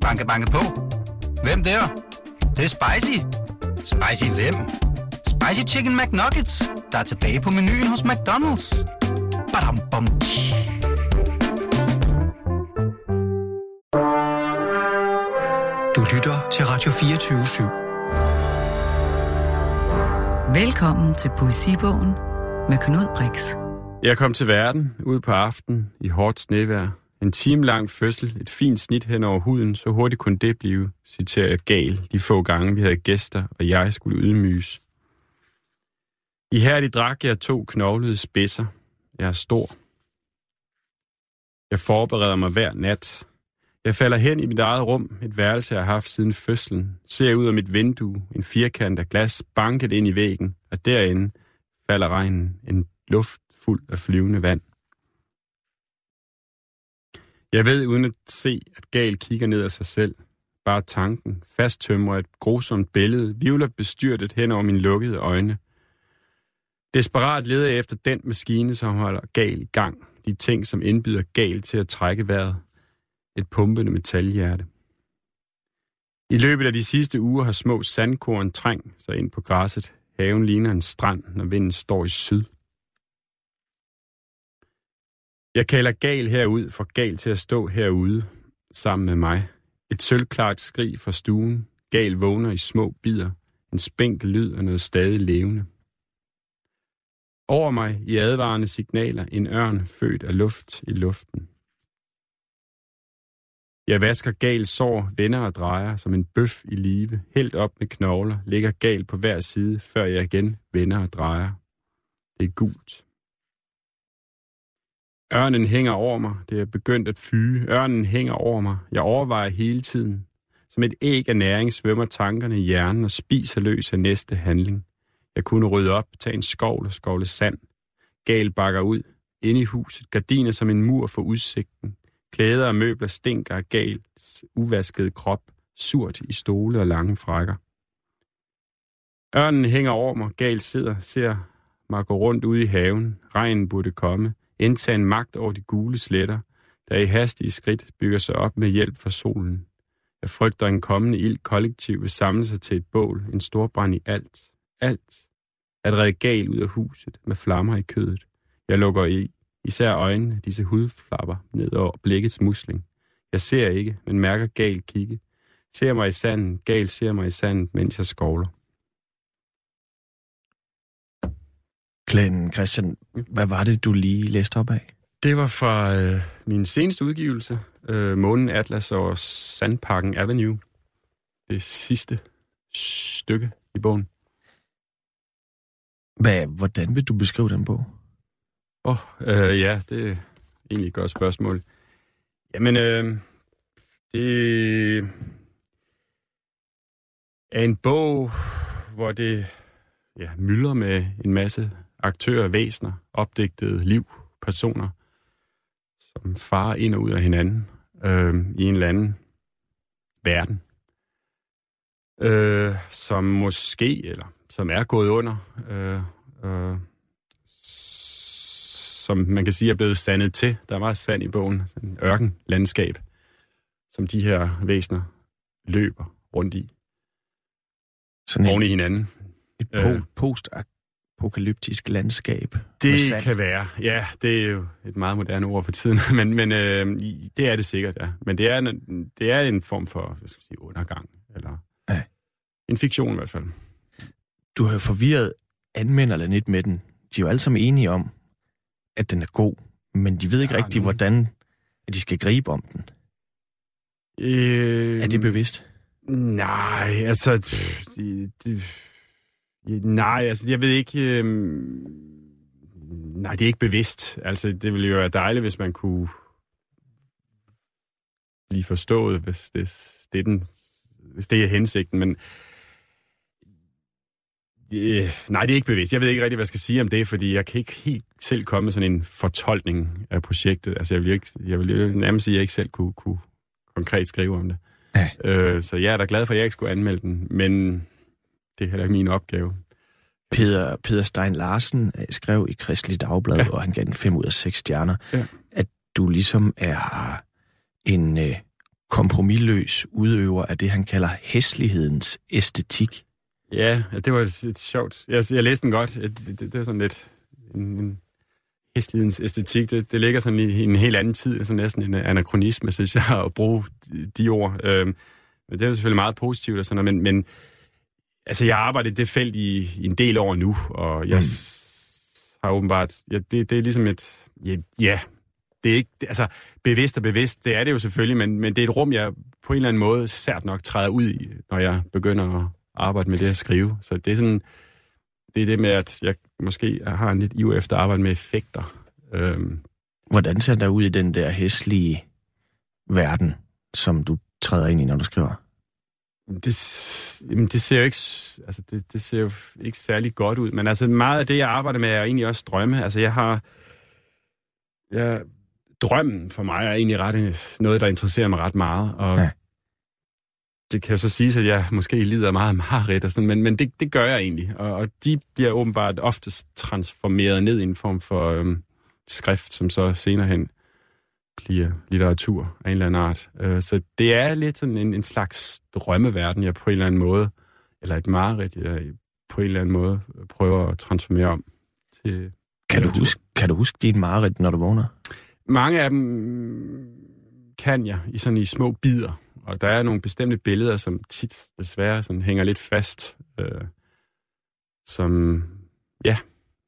Banke, banke på. Hvem der? Det, det er spicy. Spicy hvem? Spicy Chicken McNuggets, der er tilbage på menuen hos McDonald's. Badum, bom, tji. Du lytter til Radio 24 Velkommen til Poesibogen med Knud Brix. Jeg kom til verden ud på aften i hårdt snevejr. En time lang fødsel, et fint snit hen over huden, så hurtigt kunne det blive, citerer jeg gal, de få gange vi havde gæster, og jeg skulle ydmyges. I her de drak jeg to knoglede spidser. Jeg er stor. Jeg forbereder mig hver nat. Jeg falder hen i mit eget rum, et værelse jeg har haft siden fødslen, ser ud af mit vindue, en firkant af glas banket ind i væggen, og derinde falder regnen, en luft fuld af flyvende vand. Jeg ved uden at se, at Gal kigger ned af sig selv. Bare tanken, fasttømrer et grusomt billede, vivler bestyrtet hen over mine lukkede øjne. Desperat leder jeg efter den maskine, som holder Gal i gang. De ting, som indbyder Gal til at trække vejret. Et pumpende metalhjerte. I løbet af de sidste uger har små sandkorn trængt sig ind på græsset. Haven ligner en strand, når vinden står i syd. Jeg kalder Gal herud for Gal til at stå herude sammen med mig. Et sølvklart skrig fra stuen. Gal vågner i små bidder. En spænkel lyd af noget stadig levende. Over mig i advarende signaler en ørn født af luft i luften. Jeg vasker gal sår, vender og drejer som en bøf i live. Helt op med knogler, ligger gal på hver side, før jeg igen vender og drejer. Det er gult. Ørnen hænger over mig. Det er begyndt at fyge. Ørnen hænger over mig. Jeg overvejer hele tiden. Som et æg af næring svømmer tankerne i hjernen og spiser løs af næste handling. Jeg kunne rydde op, tage en skovl og skovle sand. Gal bakker ud. Inde i huset, gardiner som en mur for udsigten. Klæder og møbler stinker af gals uvaskede krop, surt i stole og lange frakker. Ørnen hænger over mig, gal sidder, ser mig gå rundt ude i haven. Regnen burde komme indtage en magt over de gule sletter, der i hastige skridt bygger sig op med hjælp fra solen. Jeg frygter en kommende ild kollektiv vil samle sig til et bål, en stor brand i alt. Alt. At redde gal ud af huset med flammer i kødet. Jeg lukker i, især øjnene, disse hudflapper ned over blikkets musling. Jeg ser ikke, men mærker gal kigge. Ser mig i sanden, gal ser mig i sanden, mens jeg skovler. Glenn Christian, hvad var det, du lige læste op af? Det var fra øh, min seneste udgivelse, øh, Månen Atlas og Sandparken Avenue. Det sidste stykke i bogen. Hvad, hvordan vil du beskrive den bog? Åh, oh, øh, ja, det er egentlig et godt spørgsmål. Jamen, øh, det er en bog, hvor det ja, mylder med en masse aktører, væsener, opdigtede liv, personer, som farer ind og ud af hinanden øh, i en eller anden verden, øh, som måske, eller som er gået under, øh, øh, som man kan sige er blevet sandet til. Der er meget sand i bogen, en ørkenlandskab, som de her væsener løber rundt i. Sådan oven i hinanden. Et po- øh, post apokalyptisk landskab. Det kan være. Ja, det er jo et meget moderne ord for tiden, men, men øh, det er det sikkert, ja. Men det er en, det er en form for, hvad skal jeg sige, undergang, eller ja. en fiktion i hvert fald. Du har jo forvirret anmelderne lidt med den. De er jo alle sammen enige om, at den er god, men de ved ikke ja, rigtig, nu... hvordan at de skal gribe om den. Øh... Er det bevidst? Nej, altså... Det, det, Nej, altså jeg ved ikke... Øh... Nej, det er ikke bevidst. Altså det ville jo være dejligt, hvis man kunne blive forstået, hvis det, det, er, den, hvis det er hensigten, men... Øh, nej, det er ikke bevidst. Jeg ved ikke rigtig, hvad jeg skal sige om det, fordi jeg kan ikke helt selv komme med sådan en fortolkning af projektet. Altså, jeg vil, ikke, jeg vil nærmest sige, at jeg ikke selv kunne, kunne konkret skrive om det. Ja. Øh, så jeg er da glad for, at jeg ikke skulle anmelde den, men det er heller ikke min opgave. Peter, Peter Stein Larsen øh, skrev i Kristelig Dagblad, ja. og han gav den 5 ud af 6 stjerner, ja. at du ligesom er en øh, kompromilløs udøver af det, han kalder hæslighedens æstetik. Ja, det var et, et sjovt. Jeg, jeg læste den godt. Det, det, det var sådan lidt en, en hæslighedens æstetik. Det, det ligger sådan i, i en helt anden tid, altså næsten en anachronisme, synes jeg, at bruge de ord. Øhm, men det er jo selvfølgelig meget positivt og sådan noget, men, men altså, jeg har arbejdet i det felt i, i en del år nu, og jeg mm. har åbenbart... Ja, det, det er ligesom et... Ja, ja, det er ikke... Altså, bevidst og bevidst, det er det jo selvfølgelig, men, men det er et rum, jeg på en eller anden måde sært nok træder ud i, når jeg begynder at arbejde med det at skrive. Så det er sådan... Det er det med, at jeg måske har en lidt iv efter at arbejde med effekter. Øhm. Hvordan ser der ud i den der hæslige verden, som du træder ind i, når du skriver? Det, jamen det ser jo ikke, altså det, det ser jo ikke særlig godt ud, men altså meget af det, jeg arbejder med, er egentlig også drømme. Altså jeg har, jeg, drømmen for mig er egentlig ret noget, der interesserer mig ret meget, og ja. det kan jo så sige, at jeg måske lider meget af mareridt og sådan, men, men det, det gør jeg egentlig, og, og de bliver åbenbart oftest transformeret ned i en form for øhm, skrift, som så senere hen litteratur af en eller anden art. Øh, så det er lidt sådan en, en slags drømmeverden, jeg på en eller anden måde, eller et mareridt, jeg på en eller anden måde prøver at transformere om til kan du, huske, kan du huske dit mareridt, når du vågner? Mange af dem kan jeg i sådan i små bidder, og der er nogle bestemte billeder, som tit desværre sådan hænger lidt fast, øh, som, ja.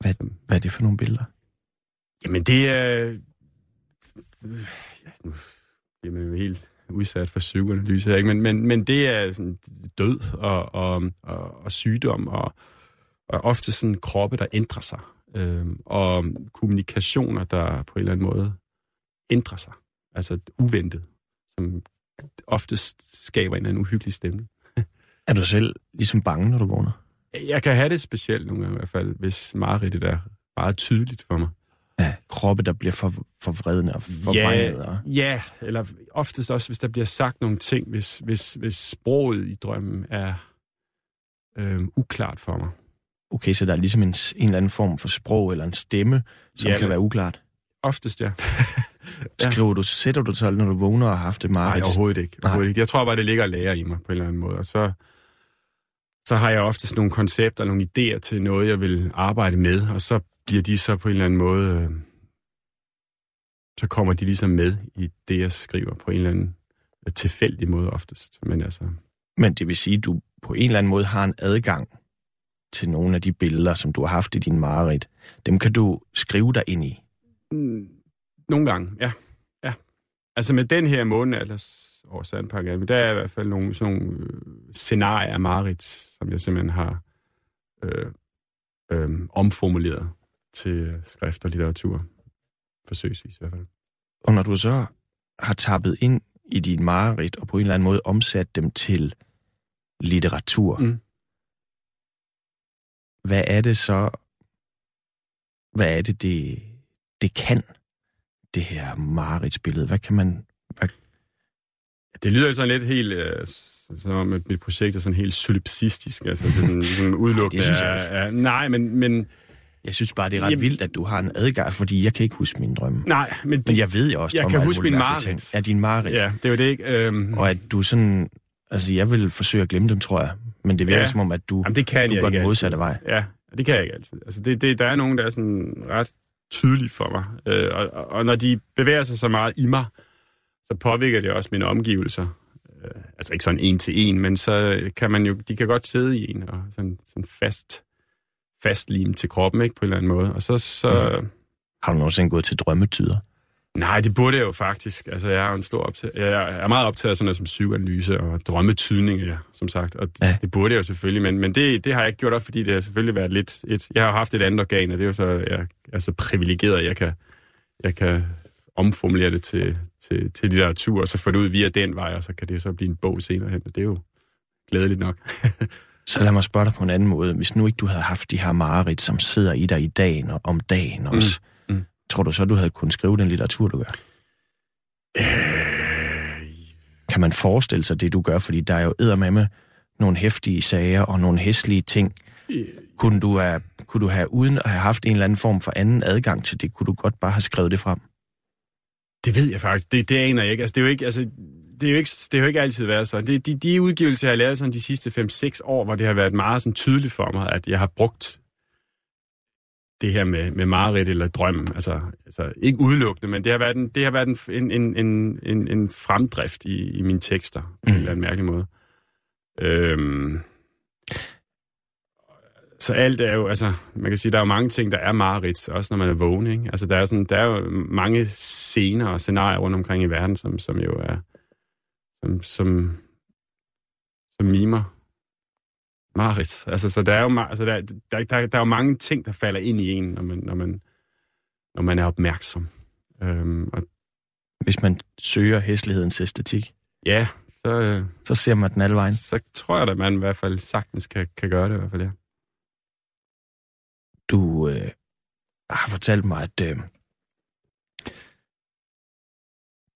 Hvad, hvad er det for nogle billeder? Jamen det er, ja, nu bliver man jo helt udsat for psykoanalyse her, ikke? Men, men, men det er sådan død og, og, og, og sygdom, og, og ofte sådan kroppe, der ændrer sig, øh, og kommunikationer, der på en eller anden måde ændrer sig, altså uventet, som oftest skaber en eller anden uhyggelig stemning. er du selv ligesom bange, når du vågner? Jeg kan have det specielt nogle gange i hvert fald, hvis mareridtet er meget tydeligt for mig ja, kroppe, der bliver for, forvredende og forvrænget. Ja, ja, eller oftest også, hvis der bliver sagt nogle ting, hvis, hvis, hvis sproget i drømmen er øh, uklart for mig. Okay, så der er ligesom en, en eller anden form for sprog eller en stemme, som ja, kan være uklart? Oftest, ja. Skriver du, sætter du til, når du vågner og har haft det meget? Nej, overhovedet ikke. overhovedet ikke. Jeg tror bare, det ligger og lærer i mig på en eller anden måde. Og så, så har jeg ofte nogle koncepter, nogle idéer til noget, jeg vil arbejde med, og så bliver de så på en eller anden måde, øh, så kommer de ligesom med i det, jeg skriver på en eller anden øh, tilfældig måde oftest. Men, altså... Men det vil sige, at du på en eller anden måde har en adgang til nogle af de billeder, som du har haft i din mareridt. Dem kan du skrive dig ind i? Mm, nogle gange, ja. ja. Altså med den her måned, ellers over Sandpark, der er i hvert fald nogle, sådan nogle øh, scenarier af mareridt, som jeg simpelthen har øh, øh, omformuleret til skrift og litteratur. Forsøgsvis i hvert fald. Og når du så har tappet ind i dit mareridt og på en eller anden måde omsat dem til litteratur, mm. hvad er det så, hvad er det, det, det kan, det her mareridtsbillede? Hvad kan man... Hvad... Det lyder jo sådan lidt helt... Øh, som om mit projekt er sådan helt solipsistisk, altså det er sådan, sådan udelukkende. det synes jeg er, er, nej, men, men jeg synes bare, det er ret Jamen, vildt, at du har en adgang, fordi jeg kan ikke huske mine drømme. Nej, men, men jeg ved jo også, jeg kan huske min mareridt. Ja, din mareridt. Ja, det er jo det ikke. Øhm... Og at du sådan... Altså, jeg vil forsøge at glemme dem, tror jeg. Men det virker ja. som om, at du, Jamen, det kan du går den modsatte vej. Ja, det kan jeg ikke altid. Altså, det, det, der er nogen, der er sådan ret tydelige for mig. Øh, og, og når de bevæger sig så meget i mig, så påvirker det også mine omgivelser. Øh, altså ikke sådan en til en, men så kan man jo, de kan godt sidde i en og sådan, sådan fast fastlim til kroppen, ikke, på en eller anden måde. Og så... så ja. Har du nogensinde gået til drømmetyder? Nej, det burde jeg jo faktisk. Altså, jeg er, en stor optag... jeg er meget optaget af sådan noget som psykoanalyse og drømmetydning, ja, som sagt. Og ja. det burde jeg jo selvfølgelig, men, men det, det har jeg ikke gjort op, fordi det har selvfølgelig været lidt... Et, jeg har haft et andet organ, og det er jo så... Jeg er så privilegeret, at jeg kan, jeg kan omformulere det til, til, til litteratur, og så få det ud via den vej, og så kan det så blive en bog senere hen. Det er jo glædeligt nok. Så lad mig spørge dig på en anden måde. Hvis nu ikke du havde haft de her mareridt, som sidder i dig i dagen og om dagen også, mm. Mm. tror du så, du havde kunnet skrive den litteratur, du gør? Øh... Kan man forestille sig det, du gør? Fordi der er jo med nogle hæftige sager og nogle hæslige ting. Øh... Kunne, du have, kunne du have, uden at have haft en eller anden form for anden adgang til det, kunne du godt bare have skrevet det frem? Det ved jeg faktisk. Det, det aner jeg ikke. Altså, det er jo ikke, altså, det er jo ikke, det har jo ikke altid været sådan. Det, de, de udgivelser, jeg har lavet sådan de sidste 5-6 år, hvor det har været meget sådan tydeligt for mig, at jeg har brugt det her med, med mareridt eller drøm. Altså, altså, ikke udelukkende, men det har været en, det har været en, en, en, en, en fremdrift i, i mine tekster, på mm. en eller anden mærkelig måde. Øhm, så alt er jo, altså, man kan sige, der er jo mange ting, der er mareridt, også når man er vågen, ikke? Altså, der er, sådan, der er jo mange scener og scenarier rundt omkring i verden, som, som jo er, som, som, som mimer mareridt. Altså, så der er jo, altså, der, der, der, der er jo mange ting, der falder ind i en, når man, når man, når man er opmærksom. Øhm, og, Hvis man søger hæslighedens æstetik, ja, så, øh, så ser man den alle vejen. så tror jeg, at man i hvert fald sagtens kan, kan gøre det i hvert fald, ja. Du øh, har fortalt mig, at øh,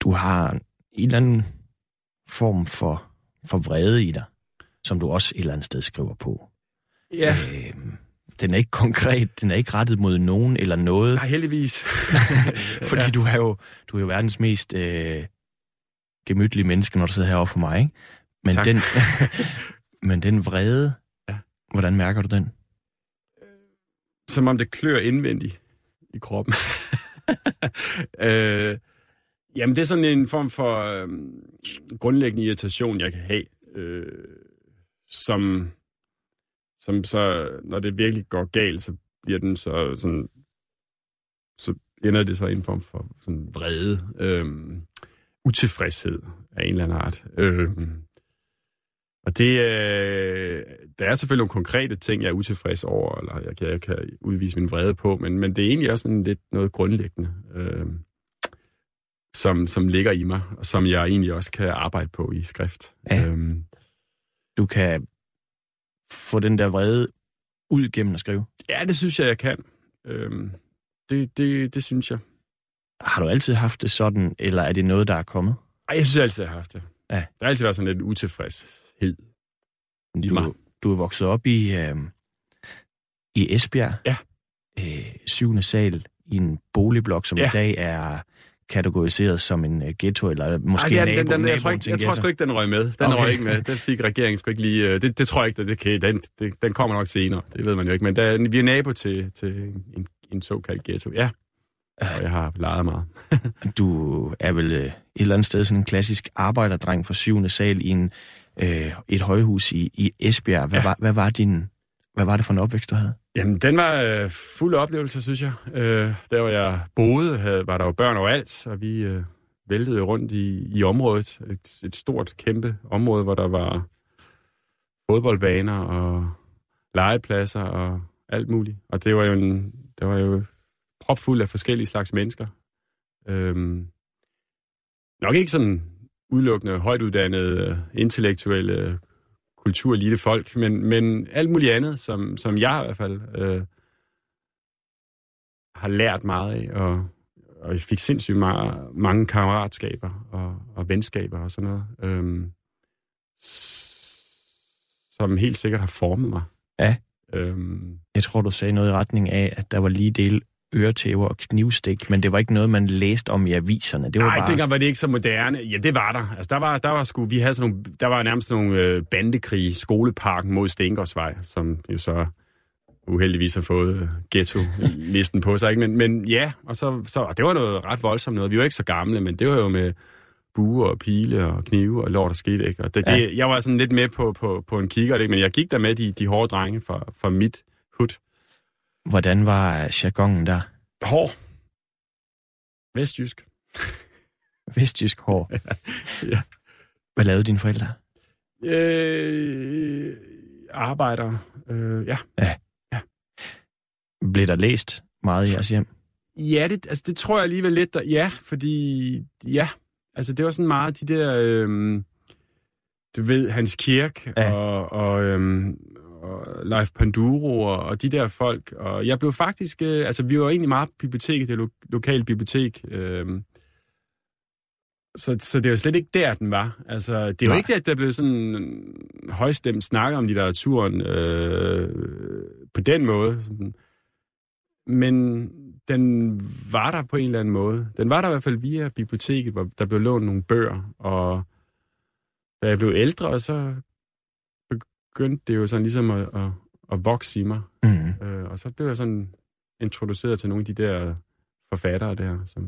du har en eller anden form for, for vrede i dig, som du også et eller andet sted skriver på. Ja, Øh, den er ikke konkret, den er ikke rettet mod nogen eller noget, nej, heldigvis. fordi ja. du er jo du er jo verdens mest øh, gemytlige menneske, når du sidder herovre for mig, ikke? Men Tak. den, men den vrede, Ja. hvordan mærker du den? Som om det klør indvendigt i kroppen. øh, jamen, det er sådan en form for øh, grundlæggende irritation, jeg kan have, øh, som, som så, når det virkelig går galt, så bliver den så sådan, så ender det så i en form for sådan vrede, øh, utilfredshed af en eller anden art. Øh, og det, øh, der er selvfølgelig nogle konkrete ting, jeg er utilfreds over, eller jeg kan, jeg kan udvise min vrede på, men, men det er egentlig også sådan lidt noget grundlæggende, øh, som, som ligger i mig, og som jeg egentlig også kan arbejde på i skrift. Ja. Øhm, Du kan få den der vrede ud gennem at skrive. ja, det synes jeg, jeg kan. Øhm, det, det, det synes jeg. Har du altid haft det sådan, eller er det noget, der er kommet? Ej, jeg synes altid, jeg har haft det. Ja. Der har altid været sådan lidt utilfredshed. I mig. Du, du er vokset op i, øh, i Esbjerg. Ja. Øh, syvende sal i en boligblok, som Ja. i dag er kategoriseret som en uh, ghetto, eller måske Ej, nabo, den, den, den, jeg, tror ikke, jeg tror sgu ikke, den røg med. Den Okay. okay. røg ikke med. Den fik regeringen sgu ikke lige... øh, Det, det tror jeg ikke, det, kan, den, det, den kommer nok senere. Det ved man jo ikke. Men der, vi er nabo til, til en, en såkaldt ghetto. Ja. Og jeg har leget meget. Du er vel øh, et eller andet sted sådan en klassisk arbejderdreng fra syvende sal i en, øh, et højhus i, i Esbjerg. Hvad, Ja. var, hvad, var din, hvad var det for en opvækst, du havde? Jamen, den var øh, fuld af oplevelser, synes jeg. Øh, der, hvor jeg boede, havde, var der jo børn overalt, og vi øh, væltede rundt i, i området. Et, et stort, kæmpe område, hvor der var fodboldbaner og legepladser og alt muligt. Og det var jo, en, det var jo propfuld af forskellige slags mennesker. Øhm, nok ikke sådan udelukkende højt uddannede, intellektuelle, kulturelite folk, men, men alt muligt andet, som, som jeg i hvert fald øh, har lært meget af, og, og jeg fik sindssygt meget, mange kammeratskaber og, og venskaber og sådan noget, øhm, som helt sikkert har formet mig. Ja. Øhm, Jeg tror, du sagde noget i retning af, at der var lige del øretæver og knivstik, men det var ikke noget, man læste om i aviserne. Det var Nej, bare... dengang var det ikke så moderne. Ja, det var der. Altså, der var, der var sgu, vi havde sådan nogle, der var nærmest nogle øh, bandekrige skoleparken mod Stengårdsvej, som jo så uheldigvis har fået øh, ghetto-listen på sig. Ikke? Men, men ja, og, så, så, og det var noget ret voldsomt noget. Vi var ikke så gamle, men det var jo med buer og pile og knive og lort, der skete. Ikke? Og det, Ja. det, jeg var sådan lidt med på, på, på en kigger, ikke? men jeg gik der med de, de hårde drenge fra, fra mit. Hvordan var jargonen der? Hård. Vestjysk. Vestjysk hår. Ja. Hvad lavede dine forældre? Øh, arbejder. Øh, ja. Blev der læst meget i jeres hjem? Ja, det, altså, det tror jeg alligevel lidt, der, ja, fordi, ja, altså det var sådan meget de der, øhm, du ved, Hans Kirk Ja. ja. og, og, øhm, og Leif Panduro og, og de der folk, og jeg blev faktisk, øh, altså vi var egentlig meget på biblioteket, det lo- lokale bibliotek, øhm, så, så det var slet ikke der, den var. Altså, det var Nej. ikke, at der blev sådan højstemt snakket om litteraturen øh, på den måde. Men den var der på en eller anden måde. Den var der i hvert fald via biblioteket, hvor der blev lånt nogle bøger, og da jeg blev ældre, så begyndte det jo sådan ligesom at, at, at vokse i mig. Mm. Øh, og så blev jeg sådan introduceret til nogle af de der forfattere der, som...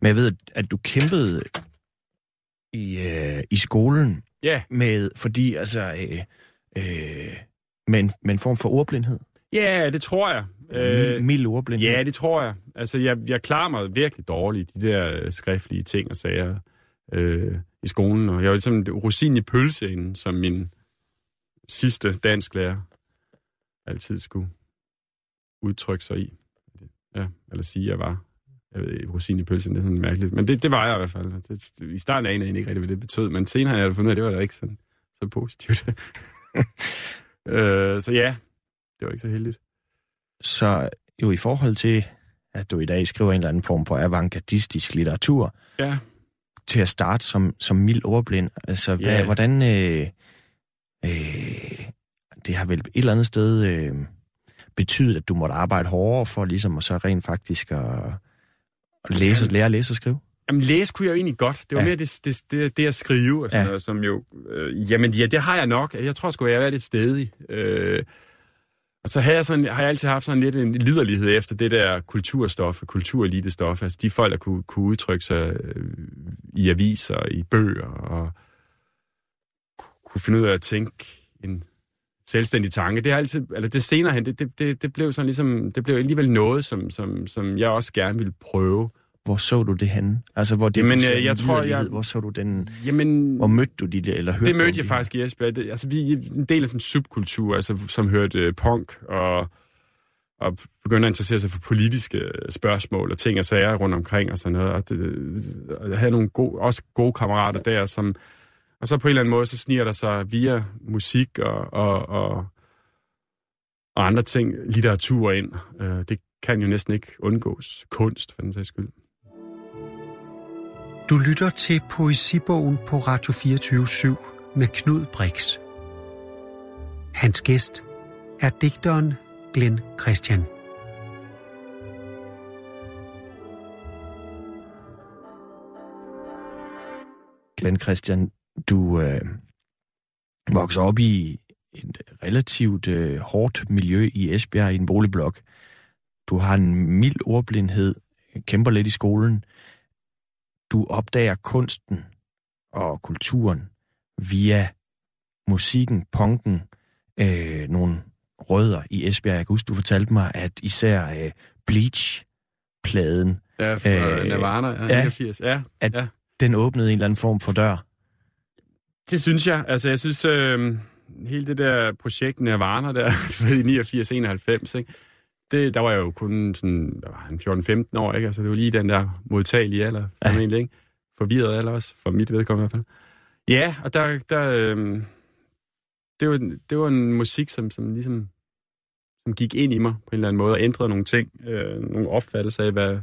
Men jeg ved, at, du kæmpede i, øh, i skolen Ja, med, fordi altså, øh, øh, med, en, med en form for ordblindhed. ja det tror jeg. Øh, mild ordblindhed. Ja, det tror jeg. Altså, jeg, jeg klarer mig virkelig dårligt, de der øh, skriftlige ting og sager øh, i skolen. Og jeg var ligesom rosin i pølseenden, som min sidste dansklærer altid skulle udtrykke sig i. Ja, eller sige, at jeg var. Jeg ved ikke, rosin i pølsen, det er sådan mærkeligt. Men det, det var jeg i hvert fald. Det, I starten anede jeg ikke rigtig, hvad det betød, men senere har jeg fundet ud af, det var da ikke sådan, så positivt. øh, så ja, det var ikke så heldigt. Så jo i forhold til, at du i dag skriver en eller anden form for avantgardistisk litteratur, Ja, til at starte som, som mild ordblind, altså hvad, Ja. hvordan... Øh, øh, det har vel et eller andet sted øh, betydet, at du måtte arbejde hårdere for ligesom at så rent faktisk at, at læse, lære at læse og skrive? Jamen, læse kunne jeg jo egentlig godt. Det var Ja. mere det, det, det, det at skrive, og sådan Ja. noget, som jo... Øh, jamen, ja, det har jeg nok. Jeg tror sgu, jeg er lidt stedig. Øh, og så har jeg, sådan, har jeg altid haft sådan lidt en liderlighed efter det der kulturstof, kulturelitestof. Altså de folk, der kunne, kunne udtrykke sig øh, i aviser, i bøger, og kunne finde ud af at tænke en selvstændig tanke. Det har altid, eller det senere hen, det, det, det, det blev sådan ligesom, det blev alligevel noget, som, som, som jeg også gerne ville prøve. Hvor så du det henne? Altså, hvor det Jamen, øh, jeg tror, jeg- Hvor så du den... Jamen, Hvor mødte du de der, eller hørte Det mødte jeg de faktisk i Esbjerg. Det, altså, vi er en del af sådan en subkultur, altså, som hørte øh, punk og, og begyndte at interessere sig for politiske øh, spørgsmål og ting og sager rundt omkring og sådan noget. Og, det, og jeg havde nogle gode, også gode kammerater der, som... Og så på en eller anden måde, så sniger der sig via musik og, og, og, og andre ting, litteratur ind. Øh, det kan jo næsten ikke undgås. Kunst, for den sags skyld. Du lytter til Poesibogen på Radio 24 med Knud Brix. Hans gæst er digteren Glenn Christian. Glenn Christian, du øh, vokser op i et relativt øh, hårdt miljø i Esbjerg i en boligblok. Du har en mild ordblindhed, kæmper lidt i skolen. Du opdager kunsten og kulturen via musikken, punken, øh, nogle rødder i Esbjerg. Jeg kan huske, du fortalte mig, at især øh, Bleach-pladen, Ja, for Øh, Nirvana, ja, ja. 89. Ja, at ja. den åbnede en eller anden form for dør. Det synes jeg. Altså, jeg synes, øh, hele det der projekt Nirvana der, i 89-91, ikke? Det, der var jeg jo kun sådan, der var en 14-15 år, ikke? Altså, det var lige den der modtagelige alder, Ja. formentlig, ikke? Forvirret alder også, for mit vedkommende i hvert fald. Ja, og der, der øh, det, var, det var en musik, som, som ligesom som gik ind i mig på en eller anden måde, og ændrede nogle ting, øh, nogle opfattelser af, hvad,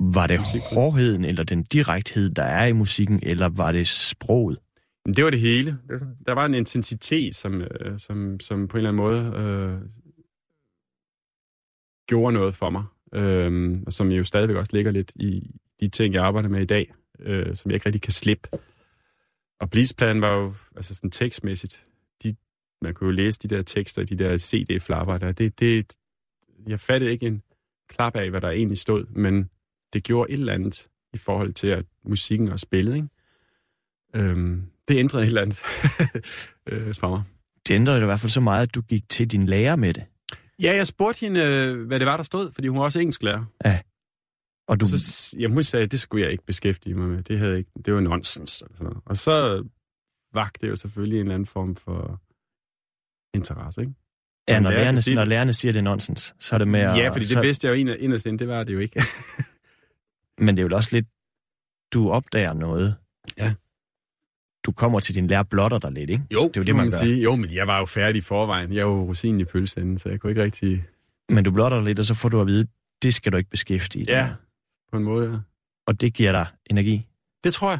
Var det Musik. hårdheden eller den direkthed, der er i musikken, eller var det sproget? Men det var det hele. Der var en intensitet, som, øh, som, som på en eller anden måde øh, gjorde noget for mig. Øh, og som jo stadigvæk også ligger lidt i de ting, jeg arbejder med i dag, øh, som jeg ikke rigtig kan slippe. Og Blitzpladen var jo altså sådan tekstmæssigt. De, man kunne jo læse de der tekster, de der CD-flapper der. Det, det, jeg fattede ikke en klap af, hvad der egentlig stod, men det gjorde et eller andet i forhold til, at musikken og spillet, ikke? Øhm, det ændrede eller andet øh, for mig. Det ændrede det i hvert fald så meget, at du gik til din lærer med det. Ja, jeg spurgte hende, øh, hvad det var, der stod, fordi hun var også engelsklærer. Og du, så jamen, hun sagde, at det skulle jeg ikke beskæftige mig med. Det, havde ikke, det var nonsens. Eller sådan noget. Og så vagte det jo selvfølgelig en eller anden form for interesse, ikke? ja, en når, lærer lærerne, sige når lærerne siger, det er nonsens, så er det med. Ja, fordi det så, vidste jeg jo inderst inderst inde, det var det jo ikke. Men det er jo også lidt, du opdager noget. Ja. Du kommer til din lærer blotter dig lidt, ikke? Jo, det er jo det, man gør. Sige. Jo, men jeg var jo færdig i forvejen. Jeg var jo rosinen i pølseenden, så jeg kunne ikke rigtig... Men du blotter dig lidt, og så får du at vide, det skal du ikke beskæftige dig Ja, med. på en måde, ja. Og det giver dig energi. Det tror jeg.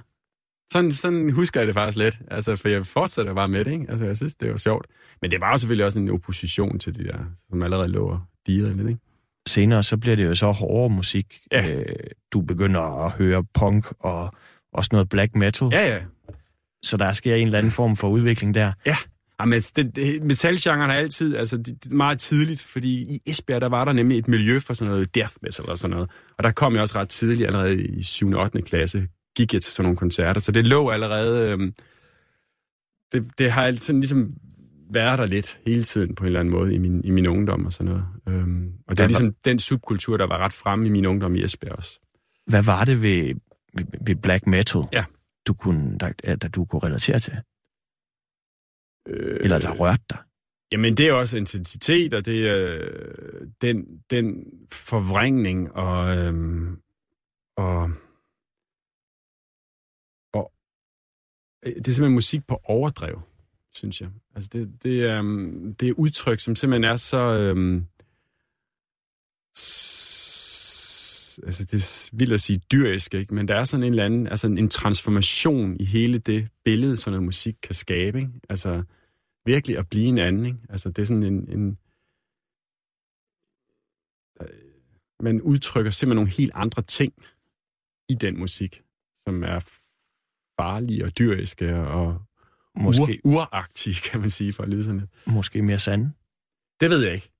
Sådan, sådan husker jeg det faktisk lidt. Altså, for jeg fortsætter bare med det, ikke? Altså, jeg synes, det var sjovt. Men det var jo selvfølgelig også en opposition til de der, som allerede lå og dirrede lidt, ikke? senere så bliver det jo så hårdere musik. Ja. Øh, du begynder at høre punk og også noget black metal. Ja, ja. Så der sker en eller anden form for udvikling der. Ja. Jamen, altså, det, det, metalgenren er altid altså, det, det meget tidligt, fordi i Esbjerg, der var der nemlig et miljø for sådan noget death metal og sådan noget. Og der kom jeg også ret tidligt, allerede i 7. og 8. klasse, gik jeg til sådan nogle koncerter. Så det lå allerede... Øhm, det, det har altid ligesom været der lidt hele tiden på en eller anden måde i min, i min ungdom og sådan noget. Øhm, og det er ligesom den subkultur, der var ret fremme i min ungdom i Esbjerg også. Hvad var det ved, ved, ved black metal, Ja. Du kunne, der, der du kunne relatere til? Øh, Eller der rørte dig? Jamen, det er også intensitet, og det er øh, den, den forvrængning og, øhm, og, og øh, det er simpelthen musik på overdrev, synes jeg. Altså, det, det, er, øhm, det er udtryk, som simpelthen er så... S- altså, det er vildt at sige dyrisk, ikke? men der er sådan en eller anden, altså en transformation i hele det billede, sådan noget musik kan skabe. Ikke? Altså, virkelig at blive en anden. Ikke? Altså, det er sådan en... en øh, man udtrykker simpelthen nogle helt andre ting i den musik, som er farlige og dyriske og Måske, ur, uragtige, kan man sige, for at lyde sådan lidt. måske mere sande? Det ved jeg ikke.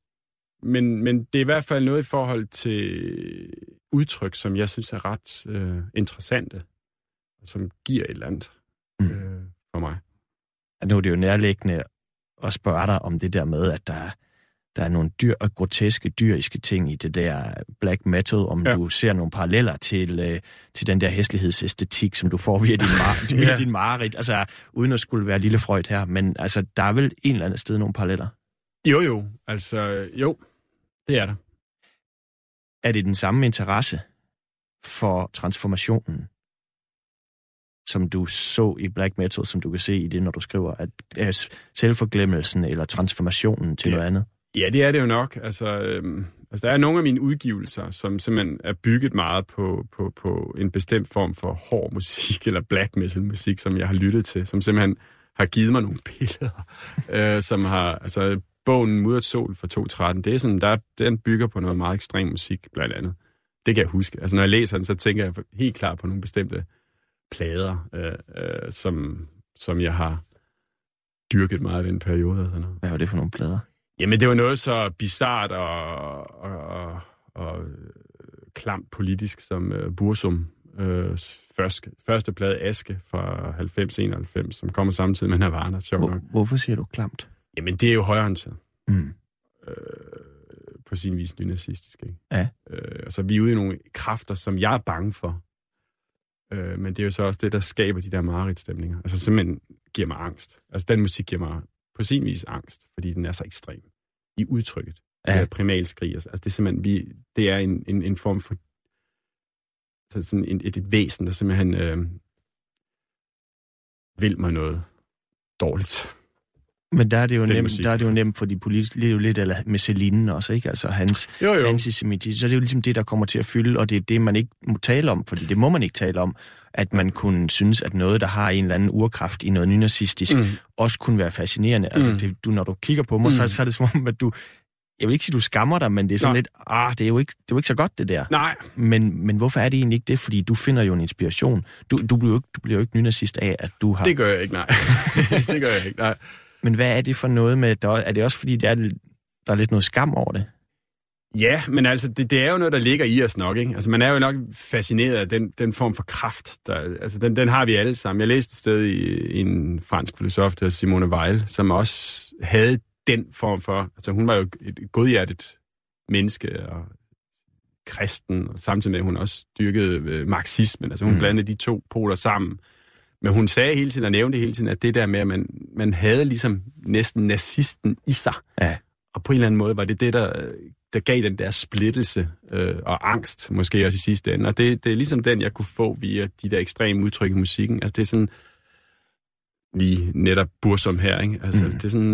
Men, men det er i hvert fald noget i forhold til udtryk, som jeg synes er ret øh, interessante, og som giver et eller andet Mm. øh, for mig. Nu er det jo nærliggende at spørge dig om det der med, at der, der er nogle dyr og groteske dyriske ting i det der black metal, om ja. Ja. du ser nogle paralleller til, øh, til den der hæslighedsæstetik, som du får via din, mar- via Ja. din mareridt. Altså, uden at skulle være lille Freud her, men altså, der er vel en eller anden sted nogle paralleller. Jo, jo. Altså, jo. Det er der. Er det den samme interesse for transformationen, som du så i black metal, som du kan se i det, når du skriver, at at selvforglemmelsen eller transformationen til Ja. noget andet? Ja, det er det jo nok. Altså, øhm, altså, der er nogle af mine udgivelser, som simpelthen er bygget meget på, på, på en bestemt form for hård musik, eller black metal musik, som jeg har lyttet til, som simpelthen har givet mig nogle billeder, øh, som har, altså, bogen Mudret Sol fra 2013, det er sådan, der, den bygger på noget meget ekstrem musik, blandt andet. Det kan jeg huske. Altså, når jeg læser den, så tænker jeg helt klart på nogle bestemte plader, øh, øh, som, som jeg har dyrket meget i den periode. Og sådan noget. Hvad var det for nogle plader? Jamen, det var noget så bizart og, og, og, og øh, klamt politisk som uh, Bursum. Uh, første, første plade Aske fra 90-91, som kommer samtidig med Nirvana, sjovt nok. Hvor, hvorfor siger du klamt? Jamen, det er jo højreorienteret. Mm. Øh, på sin vis nynazistisk, ikke? Ja. Øh, og så er vi ude i nogle kræfter, som jeg er bange for. Øh, men det er jo så også det, der skaber de der mareridtstemninger. Altså simpelthen giver mig angst. Altså den musik giver mig på sin vis angst, fordi den er så ekstrem i udtrykket. Ja. Ja. Primalskrig. Altså det er simpelthen, vi, det er en, en, en form for altså sådan et, et væsen, der simpelthen øh, vil mig noget dårligt. Men der er det jo nemt, der er det jo nemt for de politiske, det er jo lidt eller med Celine også, ikke? Altså hans Jo, jo. antisemitisme, så det er jo ligesom det, der kommer til at fylde, og det er det, man ikke må tale om, fordi det må man ikke tale om, at man kunne synes, at noget, der har en eller anden urkraft i noget nynazistisk, mm. Også kunne være fascinerende. Altså, Mm. det, du, når du kigger på mig, mm. så, så er det som om, at du, jeg vil ikke sige, du skammer dig, men det er sådan Nej. lidt, ah, det er, jo ikke, det er jo ikke så godt, det der. Nej, Men, men hvorfor er det egentlig ikke det? Fordi du finder jo en inspiration. Du, du, bliver, jo ikke, du bliver jo ikke nynazist af, at du har... det gør jeg ikke, nej. det gør jeg ikke, nej. Men hvad er det for noget med... Der, er det også fordi, der er, der er lidt noget skam over det? Ja, men altså, det, det er jo noget, der ligger i os nok, ikke? Altså, man er jo nok fascineret af den, den form for kraft. Der, altså, den, den har vi alle sammen. Jeg læste et sted i, i en fransk filosof, der Simone Weil, som også havde den form for... Altså, hun var jo et godhjertet menneske og kristen, og samtidig med, at hun også dyrkede øh, marxismen. Altså, hun mm. blandede de to poler sammen. Men hun sagde hele tiden og nævnte hele tiden, at det der med, at man, man havde ligesom næsten nazisten i sig. Ja. Og på en eller anden måde var det det, der, der gav den der splittelse øh, og angst, måske også i sidste ende. Og det, det er ligesom den, jeg kunne få via de der ekstreme udtryk i musikken. Altså det er sådan, lige netop Bursum her, ikke? Altså Mm. det er sådan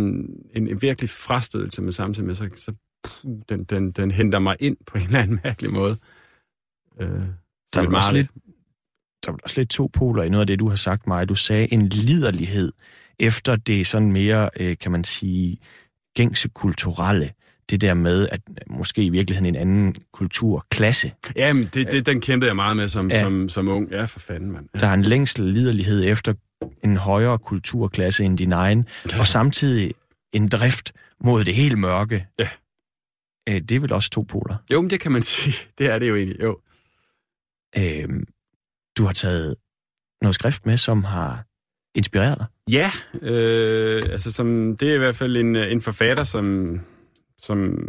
en, en virkelig frastødelse med samtidig med, så, så puh, den, den, den henter mig ind på en eller anden mærkelig måde. Øh, Der er, meget lidt, der er også lidt to poler i noget af det, du har sagt mig. Du sagde en liderlighed efter det sådan mere, øh, kan man sige, gængse kulturelle. det der med, at måske i virkeligheden en anden kulturklasse, Jamen, det, det, den kæmpede jeg meget med som, Ja. som, som ung. Ja, for fanden, mand. Ja. der er en længsel liderlighed efter en højere kulturklasse end din egen, Ja. og samtidig en drift mod det helt mørke. Ja. Øh, Det er vel også to poler. Jo, men det kan man sige. Det er det jo egentlig. Jo. Øh, du har taget noget skrift med, som har inspireret dig. Ja, øh, altså som, det er i hvert fald en, en forfatter, som, som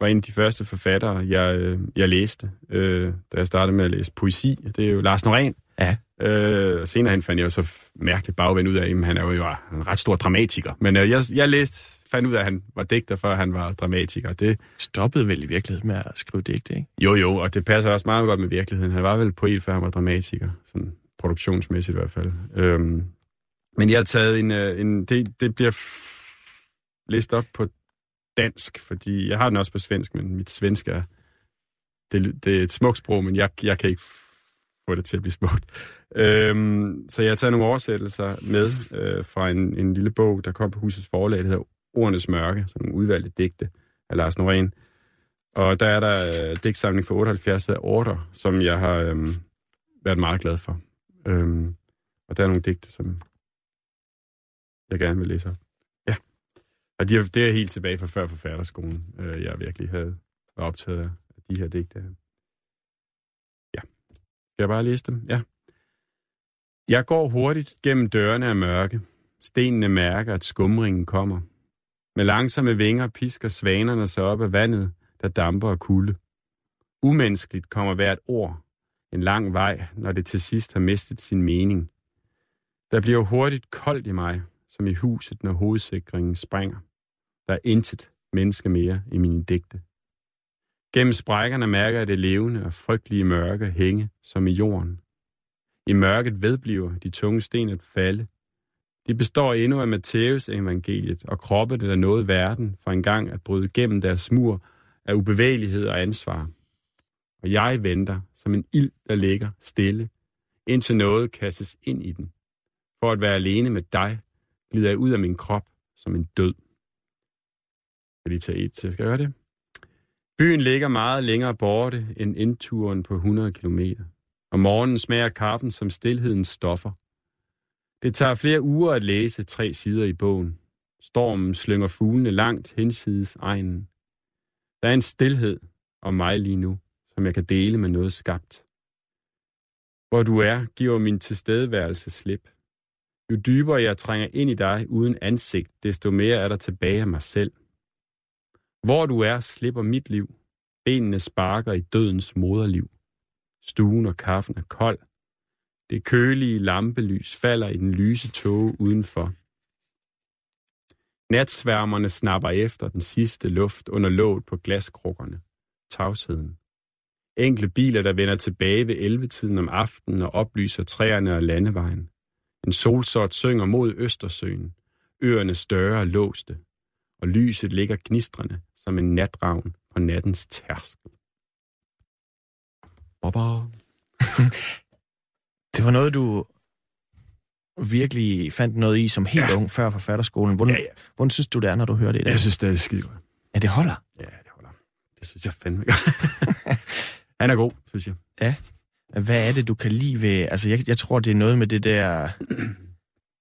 var en af de første forfattere, jeg, øh, jeg læste, øh, da jeg startede med at læse poesi. Det er jo Lars Norén. Ja. Øh, senere hen fandt jeg jo så mærkeligt bagvendt ud af, at han er jo en ret stor dramatiker. Men øh, jeg, jeg læste, fandt ud af, at han var digter, før han var dramatiker. Det, Stoppede vel i virkeligheden med at skrive digte, ikke? jo, jo, og det passer også meget godt med virkeligheden. Han var vel poet, før han var dramatiker. Sådan produktionsmæssigt i hvert fald. Øhm, men jeg har taget en... øh, en det, det bliver læst op på dansk, fordi jeg har den også på svensk, men mit svensk er... Det, det er et smukt sprog, men jeg, jeg kan ikke få det til at blive smukt. Øhm, så jeg har taget nogle oversættelser med øh, fra en, en lille bog, der kom på husets forlag, der hedder Ordenes Mørke, som nogle udvalgte digte af Lars Norén. Og der er der øh, digtsamling for 78 order, som jeg har øh, været meget glad for. Øhm, og der er nogle digte, som jeg gerne vil læse op. Ja. Og de er, det er helt tilbage fra før forfatterskolen, øh, jeg virkelig havde var optaget af de her digte. her. Skal jeg bare læse dem? Ja. Jeg går hurtigt gennem dørene af mørke. Stenene mærker, at skumringen kommer. Med langsomme vinger pisker svanerne sig op af vandet, der damper og kulde. Umenneskeligt kommer hvert ord en lang vej, når det til sidst har mistet sin mening. Der bliver hurtigt koldt i mig, som i huset, når hovedsikringen springer. Der er intet menneske mere i mine digte. Gennem sprækkerne mærker jeg det levende og frygtelige mørke hænge som i jorden. I mørket vedbliver de tunge sten at falde. De består endnu af Matthæus evangeliet og kroppe, der nåede verden for engang at bryde gennem deres mur af ubevægelighed og ansvar. Og jeg venter som en ild, der ligger stille, indtil noget kastes ind i den. For at være alene med dig, glider jeg ud af min krop som en død. Jeg lige tage et til. Skal jeg gøre det? Byen ligger meget længere borte end indturen på 100 km. Om morgenen smager kaffen som stillhedens stoffer. Det tager flere uger at læse tre sider i bogen. Stormen slynger fuglene langt hensides egnen. Der er en stillhed om mig lige nu, som jeg kan dele med noget skabt. Hvor du er, giver min tilstedeværelse slip. Jo dybere jeg trænger ind i dig uden ansigt, desto mere er der tilbage af mig selv. Hvor du er, slipper mit liv. Benene sparker i dødens moderliv. Stuen og kaffen er kold. Det kølige lampelys falder i den lyse tåge udenfor. Natsværmerne snapper efter den sidste luft under låget på glaskrukkerne. Tavsheden. Enkle biler, der vender tilbage ved 11-tiden om aftenen og oplyser træerne og landevejen. En solsort synger mod Østersøen. Øerne større og låste. Og lyset ligger gnistrende som en natravn på nattens tærskel. Baba. Det var noget, du virkelig fandt noget i som helt Ja. ung før forfatterskolen. Hvordan, Ja, ja. hvordan synes du, det er, når du hører det i dag? Jeg synes, det er skide godt. Ja, det holder. Ja, det holder. Det synes jeg fandme godt. Han er god, synes jeg. Hvad er det, du kan lide ved... Altså, jeg, jeg tror, det er noget med det der...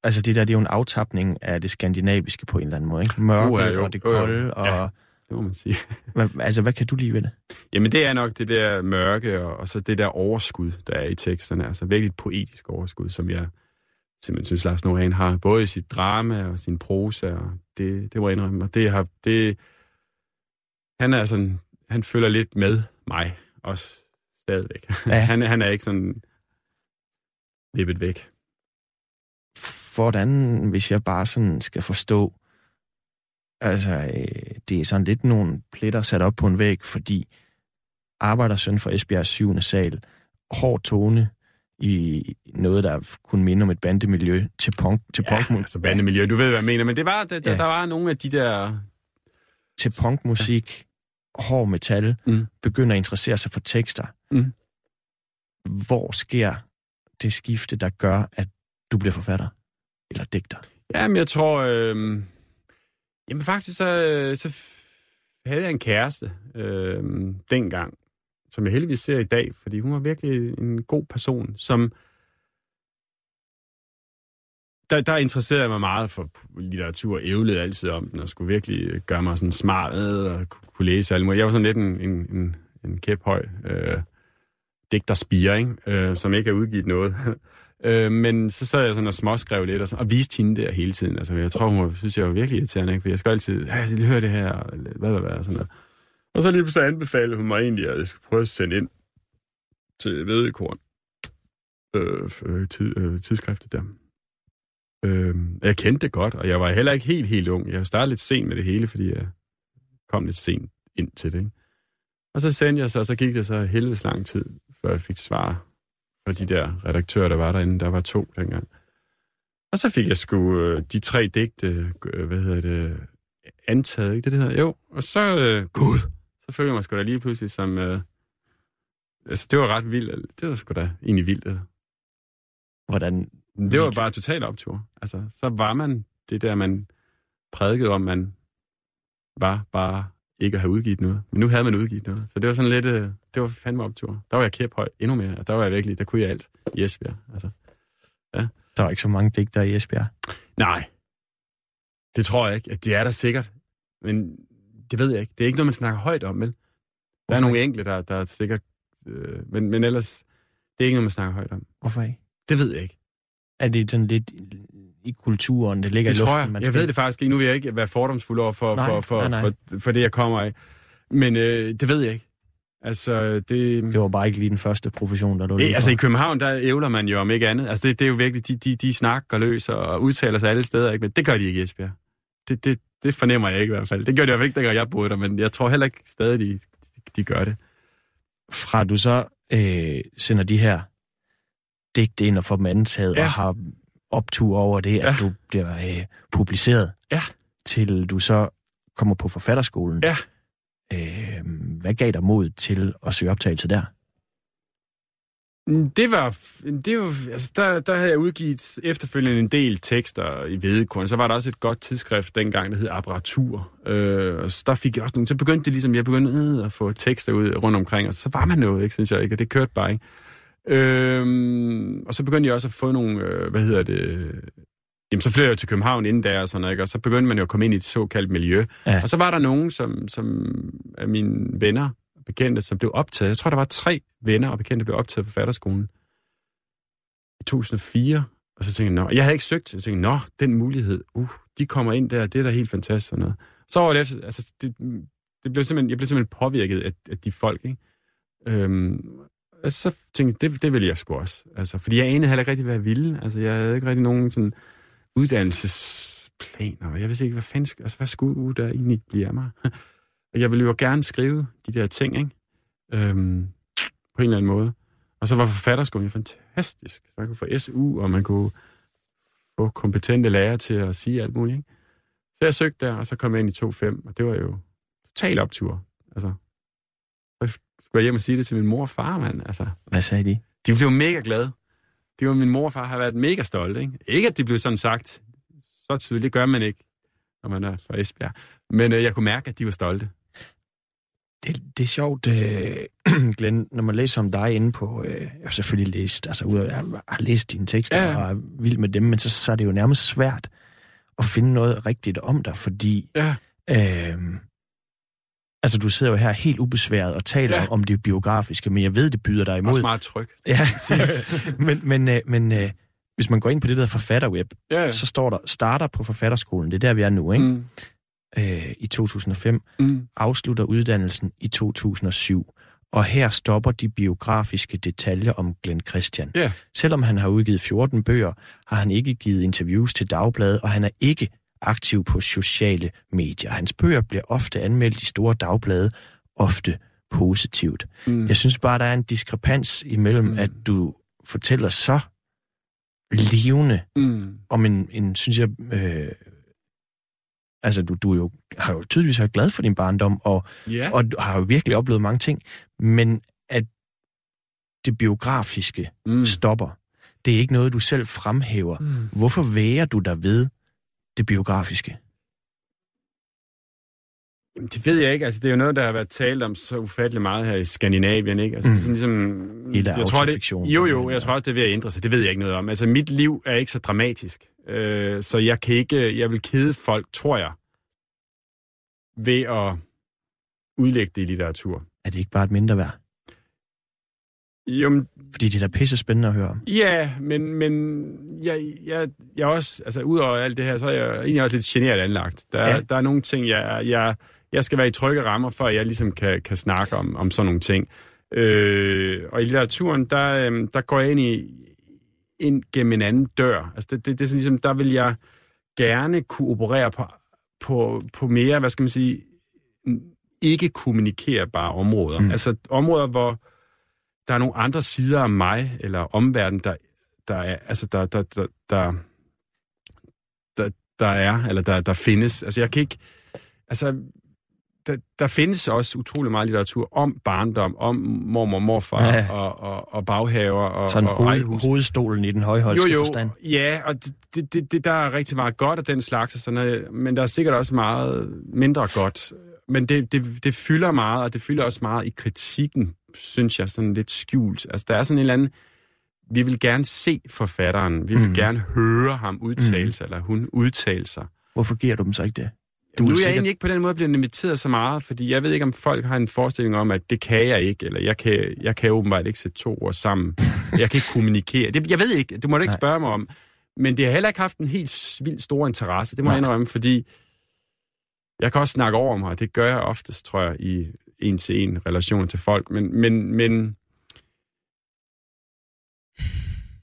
Altså, det der, det er jo en aftapning af det skandinaviske på en eller anden måde, ikke? Mørke Uh, jo. og det jo. kolde, og... Ja. Det må man sige. Hvad, altså, hvad kan du lide ved det? Jamen, det er nok det der mørke, og, og så det der overskud, der er i teksterne. Altså virkelig et poetisk overskud, som jeg simpelthen synes, Lars Norén har. Både i sit drama og sin prosa, og det, det må jeg indrømme. Og det har... Det, han er sådan... Han følger lidt med mig, også stadigvæk. Ja. han, han er ikke sådan vippet væk. Hvordan, hvis jeg bare sådan skal forstå... Altså, øh, det er sådan lidt nogle pletter sat op på en væg, fordi arbejdersøn for Esbjergs 7. sal, hård tone i noget, der kunne minde om et bandemiljø til punk, til Ja, punk, altså bandemiljø, du ved, hvad jeg mener. Men det var, der, Ja. der var nogle af de der... til punkmusik, hård metal, Mm. begynder at interessere sig for tekster. Mm. Hvor sker det skifte, der gør, at du bliver forfatter? Eller digter? Jamen, jeg tror... Øh, jamen, faktisk så, øh, så havde jeg en kæreste øh, dengang, som jeg heldigvis ser i dag, fordi hun var virkelig en god person, som der, der interesserede jeg mig meget for litteratur, ævlede altid om den, og skulle virkelig øh, gøre mig sådan smart øh, og kunne læse alt muligt. Jeg var sådan lidt en, en, en, en kæphøj øh, digterspire, ikke? Øh, som ikke har udgivet noget. øh, men så sad jeg sådan og småskrev lidt, og, sådan, og viste hende der hele tiden. Altså, jeg tror, hun var, synes, jeg var virkelig irriterende, ikke? for jeg skal altid, ja, jeg lige høre det her, og hvad, hvad, hvad, sådan noget. Og så lige pludselig anbefalede hun mig egentlig, at jeg skulle prøve at sende ind til Vedekorn, øh, øh, tid, øh, tidsskriftet der. Øh, jeg kendte det godt, og jeg var heller ikke helt, helt ung. Jeg startede lidt sent med det hele, fordi jeg kom lidt sent ind til det. Ikke? Og så sendte jeg så, og så gik det så helvedes lang tid, før jeg fik svar fra de der redaktører, der var derinde. Der var to dengang. Og så fik jeg sgu øh, de tre digte, øh, hvad hedder det, antaget, ikke det, det hedder? Jo, og så, øh, gud, så følte jeg mig sgu da lige pludselig som, øh, altså det var ret vildt, det var sgu da egentlig vildt. Hvordan? Det var bare total optur. Altså, så var man det der, man prædikede om, man var bare ikke at have udgivet noget. Men nu havde man udgivet noget. Så det var sådan lidt, øh, det var fandme optur. Der var jeg kæp høj endnu mere. Altså, der var jeg virkelig, der kunne jeg alt i Esbjerg. Altså, ja. Der var ikke så mange digter i Esbjerg. Nej, det tror jeg ikke. Det er der sikkert. Men det ved jeg ikke. Det er ikke noget, man snakker højt om, vel? Der Hvorfor? er nogle enkelte, der, der er sikkert... Øh, men, men ellers, det er ikke noget, man snakker højt om. Hvorfor ikke? Det ved jeg ikke. Er det sådan lidt i kulturen, det ligger det i luften? Jeg. Man skal... jeg ved det faktisk ikke. Nu vil jeg ikke være fordomsfuld over for, nej, for, for, nej, nej. for, for det, jeg kommer af. Men øh, det ved jeg ikke. Altså, det... Det var bare ikke lige den første profession, der du lige Altså, i København, der ævler man jo om ikke andet. Altså, det, det er jo virkelig, de, de, de snakker løs og udtaler sig alle steder, ikke? Men det gør de ikke i Esbjerg. Det, det, det fornemmer jeg ikke i hvert fald. Det gør de i hvert fald ikke, dengang jeg boede der, men jeg tror heller ikke stadig, de, de gør det. Fra du så øh, sender de her digte ind og får dem antaget ja. og har optur over det, ja. at du bliver øh, publiceret, ja. til du så kommer på forfatterskolen. Ja. Øh, hvad gav dig mod til at søge optagelse der? Mm, det var, det var altså der, der havde jeg udgivet efterfølgende en del tekster i Vedekorn. Så var der også et godt tidsskrift dengang, der hed Apparatur. Øh, og så der fik jeg også nogle, så begyndte det ligesom, jeg begyndte øh, at få tekster ud rundt omkring, og så var man noget, ikke, synes jeg ikke, og det kørte bare ikke. Øh, og så begyndte jeg også at få nogle, øh, hvad hedder det, Jamen, så flyttede jeg til København inden der, og sådan noget, ikke? og så begyndte man jo at komme ind i et såkaldt miljø. Ja. Og så var der nogen, som, som af mine venner, bekendte, som blev optaget. Jeg tror, der var tre venner og bekendte, der blev optaget på fatterskolen i 2004. Og så tænkte jeg, nå, jeg havde ikke søgt. Jeg tænkte, nå, den mulighed, uh, de kommer ind der, det er da helt fantastisk. Sådan noget. Så var det efter, altså, det, det blev simpelthen, jeg blev simpelthen påvirket af, af de folk, ikke? Øhm, og så tænkte jeg, det, det ville jeg sgu også. Altså, fordi jeg anede heller ikke rigtig, hvad jeg ville. Altså, jeg havde ikke rigtig nogen sådan uddannelsesplaner. Jeg vidste ikke, hvad fanden, altså, hvad skulle der egentlig blive af mig? Og jeg ville jo gerne skrive de der ting, ikke? Øhm, på en eller anden måde. Og så var forfatterskolen jo fantastisk. Så man kunne få SU, og man kunne få kompetente lærere til at sige alt muligt, ikke? Så jeg søgte der, og så kom jeg ind i 2.5, og det var jo total optur. Altså, så skulle jeg hjem og sige det til min mor og far, mand. Altså, Hvad sagde de? De blev mega glade. De var min mor og far har været mega stolte, ikke? Ikke, at det blev sådan sagt. Så tydeligt gør man ikke, når man er fra Esbjerg. Men øh, jeg kunne mærke, at de var stolte det, det er sjovt, øh, Glenn, når man læser om dig inde på, øh, jeg har selvfølgelig læst, altså ud af, jeg har læst dine tekster ja. og er vild med dem, men så, så er det jo nærmest svært at finde noget rigtigt om dig, fordi ja. øh, altså du sidder jo her helt ubesværet og taler ja. om det biografiske, men jeg ved, det byder dig imod. Også meget tryg. Ja, men, men, øh, men øh, hvis man går ind på det der forfatterweb, ja, ja. så står der starter på forfatterskolen, det er der, vi er nu, ikke? Mm øh, i 2005, mm. afslutter uddannelsen i 2007. Og her stopper de biografiske detaljer om Glenn Christian. Yeah. Selvom han har udgivet 14 bøger, har han ikke givet interviews til dagbladet, og han er ikke aktiv på sociale medier. Hans bøger bliver ofte anmeldt i store dagblade, ofte positivt. Mm. Jeg synes bare, der er en diskrepans imellem, mm. at du fortæller så levende mm. om en, en synes jeg, øh, Altså, du, du jo, har jo tydeligvis været glad for din barndom, og, yeah. og har jo virkelig oplevet mange ting, men at det biografiske mm. stopper, det er ikke noget, du selv fremhæver. Mm. Hvorfor væger du dig ved det biografiske? Jamen, det ved jeg ikke. Altså, det er jo noget, der har været talt om så ufattelig meget her i Skandinavien, ikke? Altså, mm. sådan ligesom... Hele jeg tror, det, jo, jo, jeg tror også, det er ved at ændre sig. Det ved jeg ikke noget om. Altså, mit liv er ikke så dramatisk. Øh, så jeg kan ikke... Jeg vil kede folk, tror jeg, ved at udlægge det i litteratur. Er det ikke bare et mindre værd? Jo, Fordi det er da pisse spændende at høre om. Ja, men, men jeg, jeg, jeg er også, altså udover alt det her, så er jeg egentlig også lidt generet anlagt. Der, Ja. der er nogle ting, jeg, jeg, jeg skal være i trygge rammer, for at jeg ligesom kan, kan snakke om, om sådan nogle ting. Øh, og i litteraturen, der, øhm, der går jeg ind, i, ind gennem en anden dør. Altså det, det, det er sådan ligesom, der vil jeg gerne kunne operere på, på, på mere, hvad skal man sige, ikke kommunikerbare områder. Mm. Altså områder, hvor der er nogle andre sider af mig eller omverdenen, der, der er, altså der, der, der, der, der, der er, eller der, der findes. Altså jeg kan ikke, altså der, der findes også utrolig meget litteratur om barndom, om mormor og morfar Ja. og, og, og baghaver og, Sådan og hoved, ejehus. hovedstolen i den højholdske Jo, jo, forstand. ja, og det, det, det, det, der er rigtig meget godt af den slags, og sådan noget, men der er sikkert også meget mindre godt. Men det, det, det fylder meget, og det fylder også meget i kritikken, synes jeg, sådan lidt skjult. Altså, der er sådan en eller anden... Vi vil gerne se forfatteren, vi vil mm. gerne høre ham udtale sig, eller hun udtale sig. Hvorfor giver du dem så ikke det? Du nu er jeg sikkert- egentlig ikke på den måde blevet inviteret så meget, fordi jeg ved ikke, om folk har en forestilling om, at det kan jeg ikke, eller jeg kan, jeg kan åbenbart ikke sætte to ord sammen. Jeg kan ikke kommunikere. Det, jeg ved ikke, det må du ikke Nej. spørge mig om. Men det har heller ikke haft en helt vildt stor interesse, det må Nej. jeg indrømme, fordi jeg kan også snakke over mig, og det gør jeg oftest, tror jeg, i en-til-en relationer til folk. Men, men, men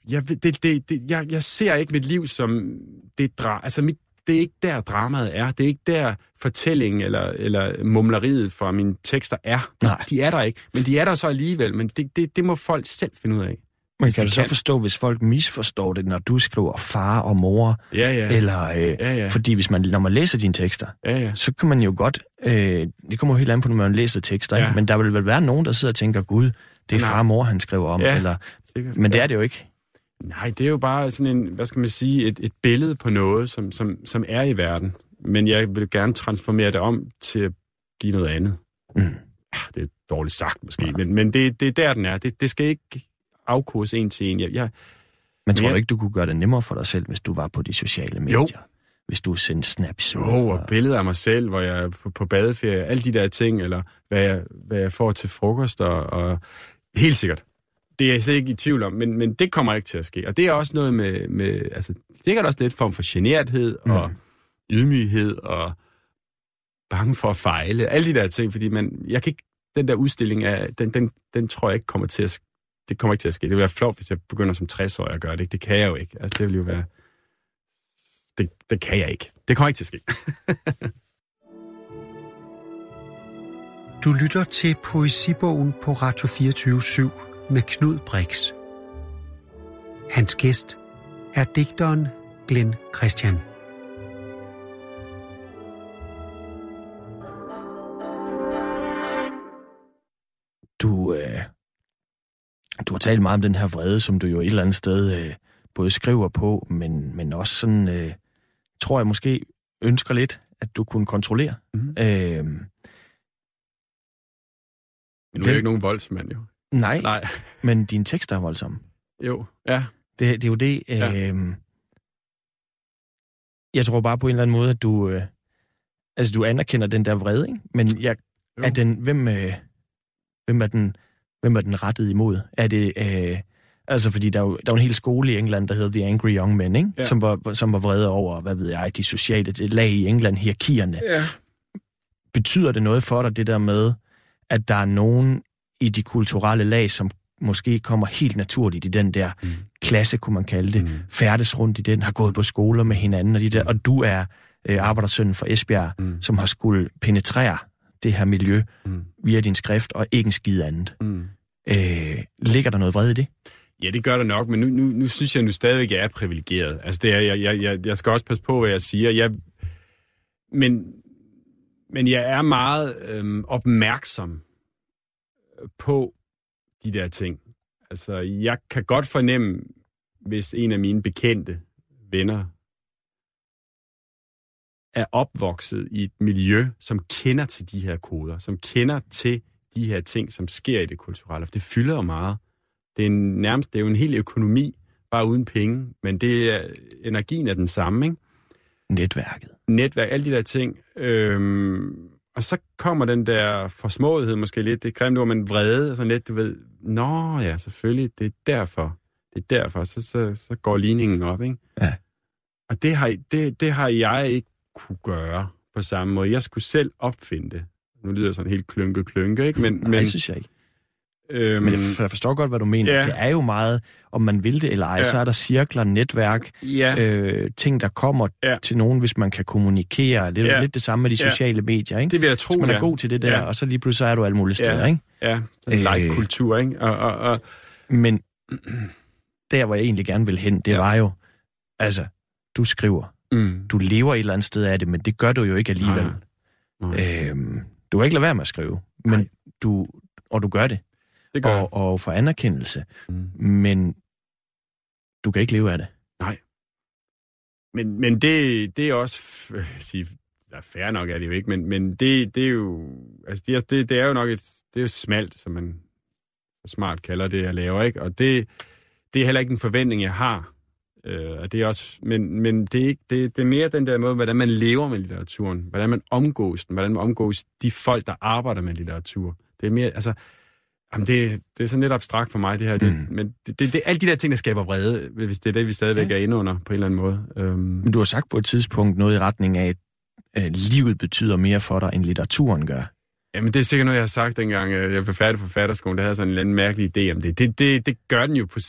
jeg, det, det, det, jeg, jeg ser ikke mit liv som det dra altså mit, det er ikke der dramaet er. Det er ikke der fortællingen eller, eller mumleriet fra mine tekster er. Nej. De er der ikke. Men de er der så alligevel. Men det, det, det må folk selv finde ud af. Men kan du så kan. forstå, hvis folk misforstår det, når du skriver far og mor, Ja, ja. eller... Øh, Ja, ja. Fordi hvis man, når man læser dine tekster, Ja, ja. så kan man jo godt... Øh, det kommer jo helt an på, når man læser tekster, ja. Ja. men der vil vel være nogen, der sidder og tænker, gud, det er Nej. far og mor, han skriver om, Ja. eller... Sikkert. Men det Ja. er det jo ikke. Nej, det er jo bare sådan en, hvad skal man sige, et, et billede på noget, som, som, som er i verden. Men jeg vil gerne transformere det om til at give noget andet. Mm. Ja, det er dårligt sagt måske, men, men det, det er der, den er. Det, det skal ikke afkodes en til en. Jeg, jeg, Men tror Men du jeg- ikke, du kunne gøre det nemmere for dig selv, hvis du var på de sociale medier? Jo. Hvis du sendte snaps? Jo, og billeder af mig selv, hvor jeg er på, på badeferie, alle de der ting, eller hvad jeg, hvad jeg får til frokost, og, og helt sikkert. Det er jeg slet ikke i tvivl om, men, men det kommer ikke til at ske. Og det er også noget med, med altså, sikkert også lidt form for generthed og ydmyghed og bange for at fejle. Alle de der ting, fordi man, jeg kan ikke, den der udstilling, er, den, den, den tror jeg ikke kommer til at det kommer ikke til at ske. Det vil være flot, hvis jeg begynder som 60-årig at gøre det. ikke? Det kan jeg jo ikke. Altså, det vil jo være... Det, det kan jeg ikke. Det kommer ikke til at ske. Du lytter til Poesibogen på Radio 24 med Knud Brix. Hans gæst er digteren Glenn Christian. Du har talt meget om den her vrede, som du jo et eller andet sted øh, både skriver på, men, men også sådan, øh, tror jeg måske, ønsker lidt, at du kunne kontrollere. Mhm. Øh, Men nu er jeg ikke nogen voldsmand, jo. nej, nej, Nej. men dine tekster er voldsomme. Jo, ja. Det, det er jo det. Øh, Ja. Jeg tror bare på en eller anden måde, at du, øh, altså, du anerkender den der vrede, ikke? men jeg, Jo. er den, hvem, øh, hvem, er den, hvem er den rettet imod? Er det, øh, altså fordi der er, jo, der er jo en hel skole i England, der hedder The Angry Young Men, ikke? Ja. Som, var, som var vrede over, hvad ved jeg, de sociale lag i England, hierarkierne. Ja. Betyder det noget for dig, det der med, at der er nogen i de kulturelle lag, som måske kommer helt naturligt i den der Mm. klasse, kunne man kalde det, Mm. færdes rundt i den, har gået på skoler med hinanden, og, de der, og du er øh, arbejdersønnen fra Esbjerg, Mm. som har skulle penetrere det her miljø Mm. via din skrift, og ikke en skid andet. Mm. Øh, ligger der noget vrede i det? Ja, det gør der nok, men nu, nu, nu synes jeg nu stadigvæk, at jeg er privilegeret. Altså, det er, jeg, jeg, jeg, jeg skal også passe på, hvad jeg siger. Jeg, men, men jeg er meget øhm, opmærksom på de der ting. Altså, jeg kan godt fornemme, hvis en af mine bekendte venner er opvokset i et miljø, som kender til de her koder, som kender til de her ting, som sker i det kulturelle. For det fylder jo meget. Det er en, nærmest det er jo en hel økonomi, bare uden penge, men det er, energien er den samme, ikke? Netværket. Netværk, alle de der ting. Øhm, og så kommer den der forsmåethed måske lidt, det er grimt ord, men vrede, sådan lidt, du ved, nå ja, selvfølgelig, det er derfor. Det er derfor, så, så, så går ligningen op, ikke? Ja. Og det har, det, det har jeg ikke kunne gøre på samme måde. Jeg skulle selv opfinde det. Nu lyder det sådan helt klynke-klynke, ikke? Men, Nej, men, det synes jeg ikke. øhm, Men jeg jeg forstår godt, hvad du mener. Ja. Det er jo meget, om man vil det eller ej, Ja. så er der cirkler, netværk, ja, øh, ting, der kommer Ja. til nogen, hvis man kan kommunikere. Det er Ja. lidt det samme med de Ja. sociale medier, ikke? det vil jeg tro, Hvis man er ja. god til det der, Ja. og så lige pludselig så er du alle mulige Ja. steder, ikke? Ja, sådan en Øh. like-kultur, ikke? Og, og, og, Men der, hvor jeg egentlig gerne vil hen, det Ja. ja. var jo, altså, du skriver, mm, du lever et eller andet sted af det, men det gør du jo ikke alligevel. Nej. Øhm, du kan ikke lade være med at skrive, men Nej. du, og du gør det, det gør og, og for anerkendelse, Mm. men du kan ikke leve af det. Men, men det, det er også, sige, ja, fair nok er det jo ikke, men, men det, det er jo, altså det, er- det, det er jo nok et, det er jo smalt, som man smart kalder det, jeg laver, ikke? Og det, det er heller ikke en forventning, jeg har. Øh, og det er også, men, men det, er ikke, det, det er mere den der måde, hvordan man lever med litteraturen, hvordan man omgås den, hvordan man omgås de folk, der arbejder med litteratur. Det er mere, altså, jamen det, det er sådan lidt abstrakt for mig, det her. Det, Mm. Men det, det, det, alle de der ting, der skaber vrede, hvis det er det, vi stadigvæk Ja. er inde under, på en eller anden måde. Øhm, Men du har sagt på et tidspunkt noget i retning af, at livet betyder mere for dig, end litteraturen gør. Jamen, det er sikkert noget, jeg har sagt, dengang øh, jeg blev færdig på forfatterskolen. Der havde sådan en eller anden mærkelig idé om det. Det, det, det gør den jo på...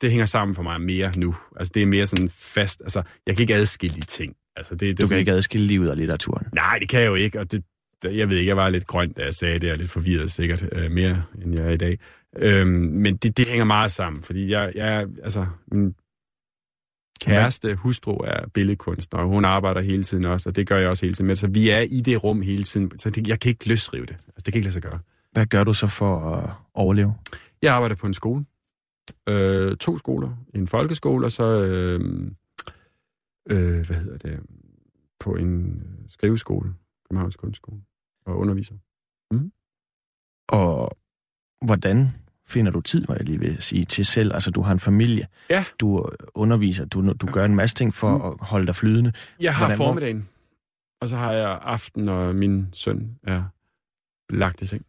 Det hænger sammen for mig mere nu. Altså, det er mere sådan fast... Altså, jeg kan ikke adskille de ting. Altså, det, det Du kan sådan, ikke adskille livet og litteraturen. Nej, det kan jeg jo ikke, og det, jeg ved ikke, jeg var lidt grøn, da jeg sagde det, og lidt forvirret sikkert øh, mere, end jeg er i dag. Øhm, men det, det hænger meget sammen, fordi jeg, jeg altså, min kæreste, hustru er billedkunstner, og hun arbejder hele tiden også, og det gør jeg også hele tiden med, så vi er i det rum hele tiden, så det, jeg kan ikke løsrive det. Altså, det kan ikke lade sig gøre. Hvad gør du så for at overleve? Jeg arbejder på en skole. Øh, to skoler. En folkeskole, og så, øh, øh, hvad hedder det, på en skriveskole, Københavns Kunstskole, og underviser. Og hvordan finder du tid, må jeg lige vil sige, til selv? Altså, du har en familie, Ja. du underviser, du, du gør en masse ting for at holde dig flydende. Jeg har Hvordan- hvor- formiddagen, og så har jeg aften, når min søn er lagt i seng.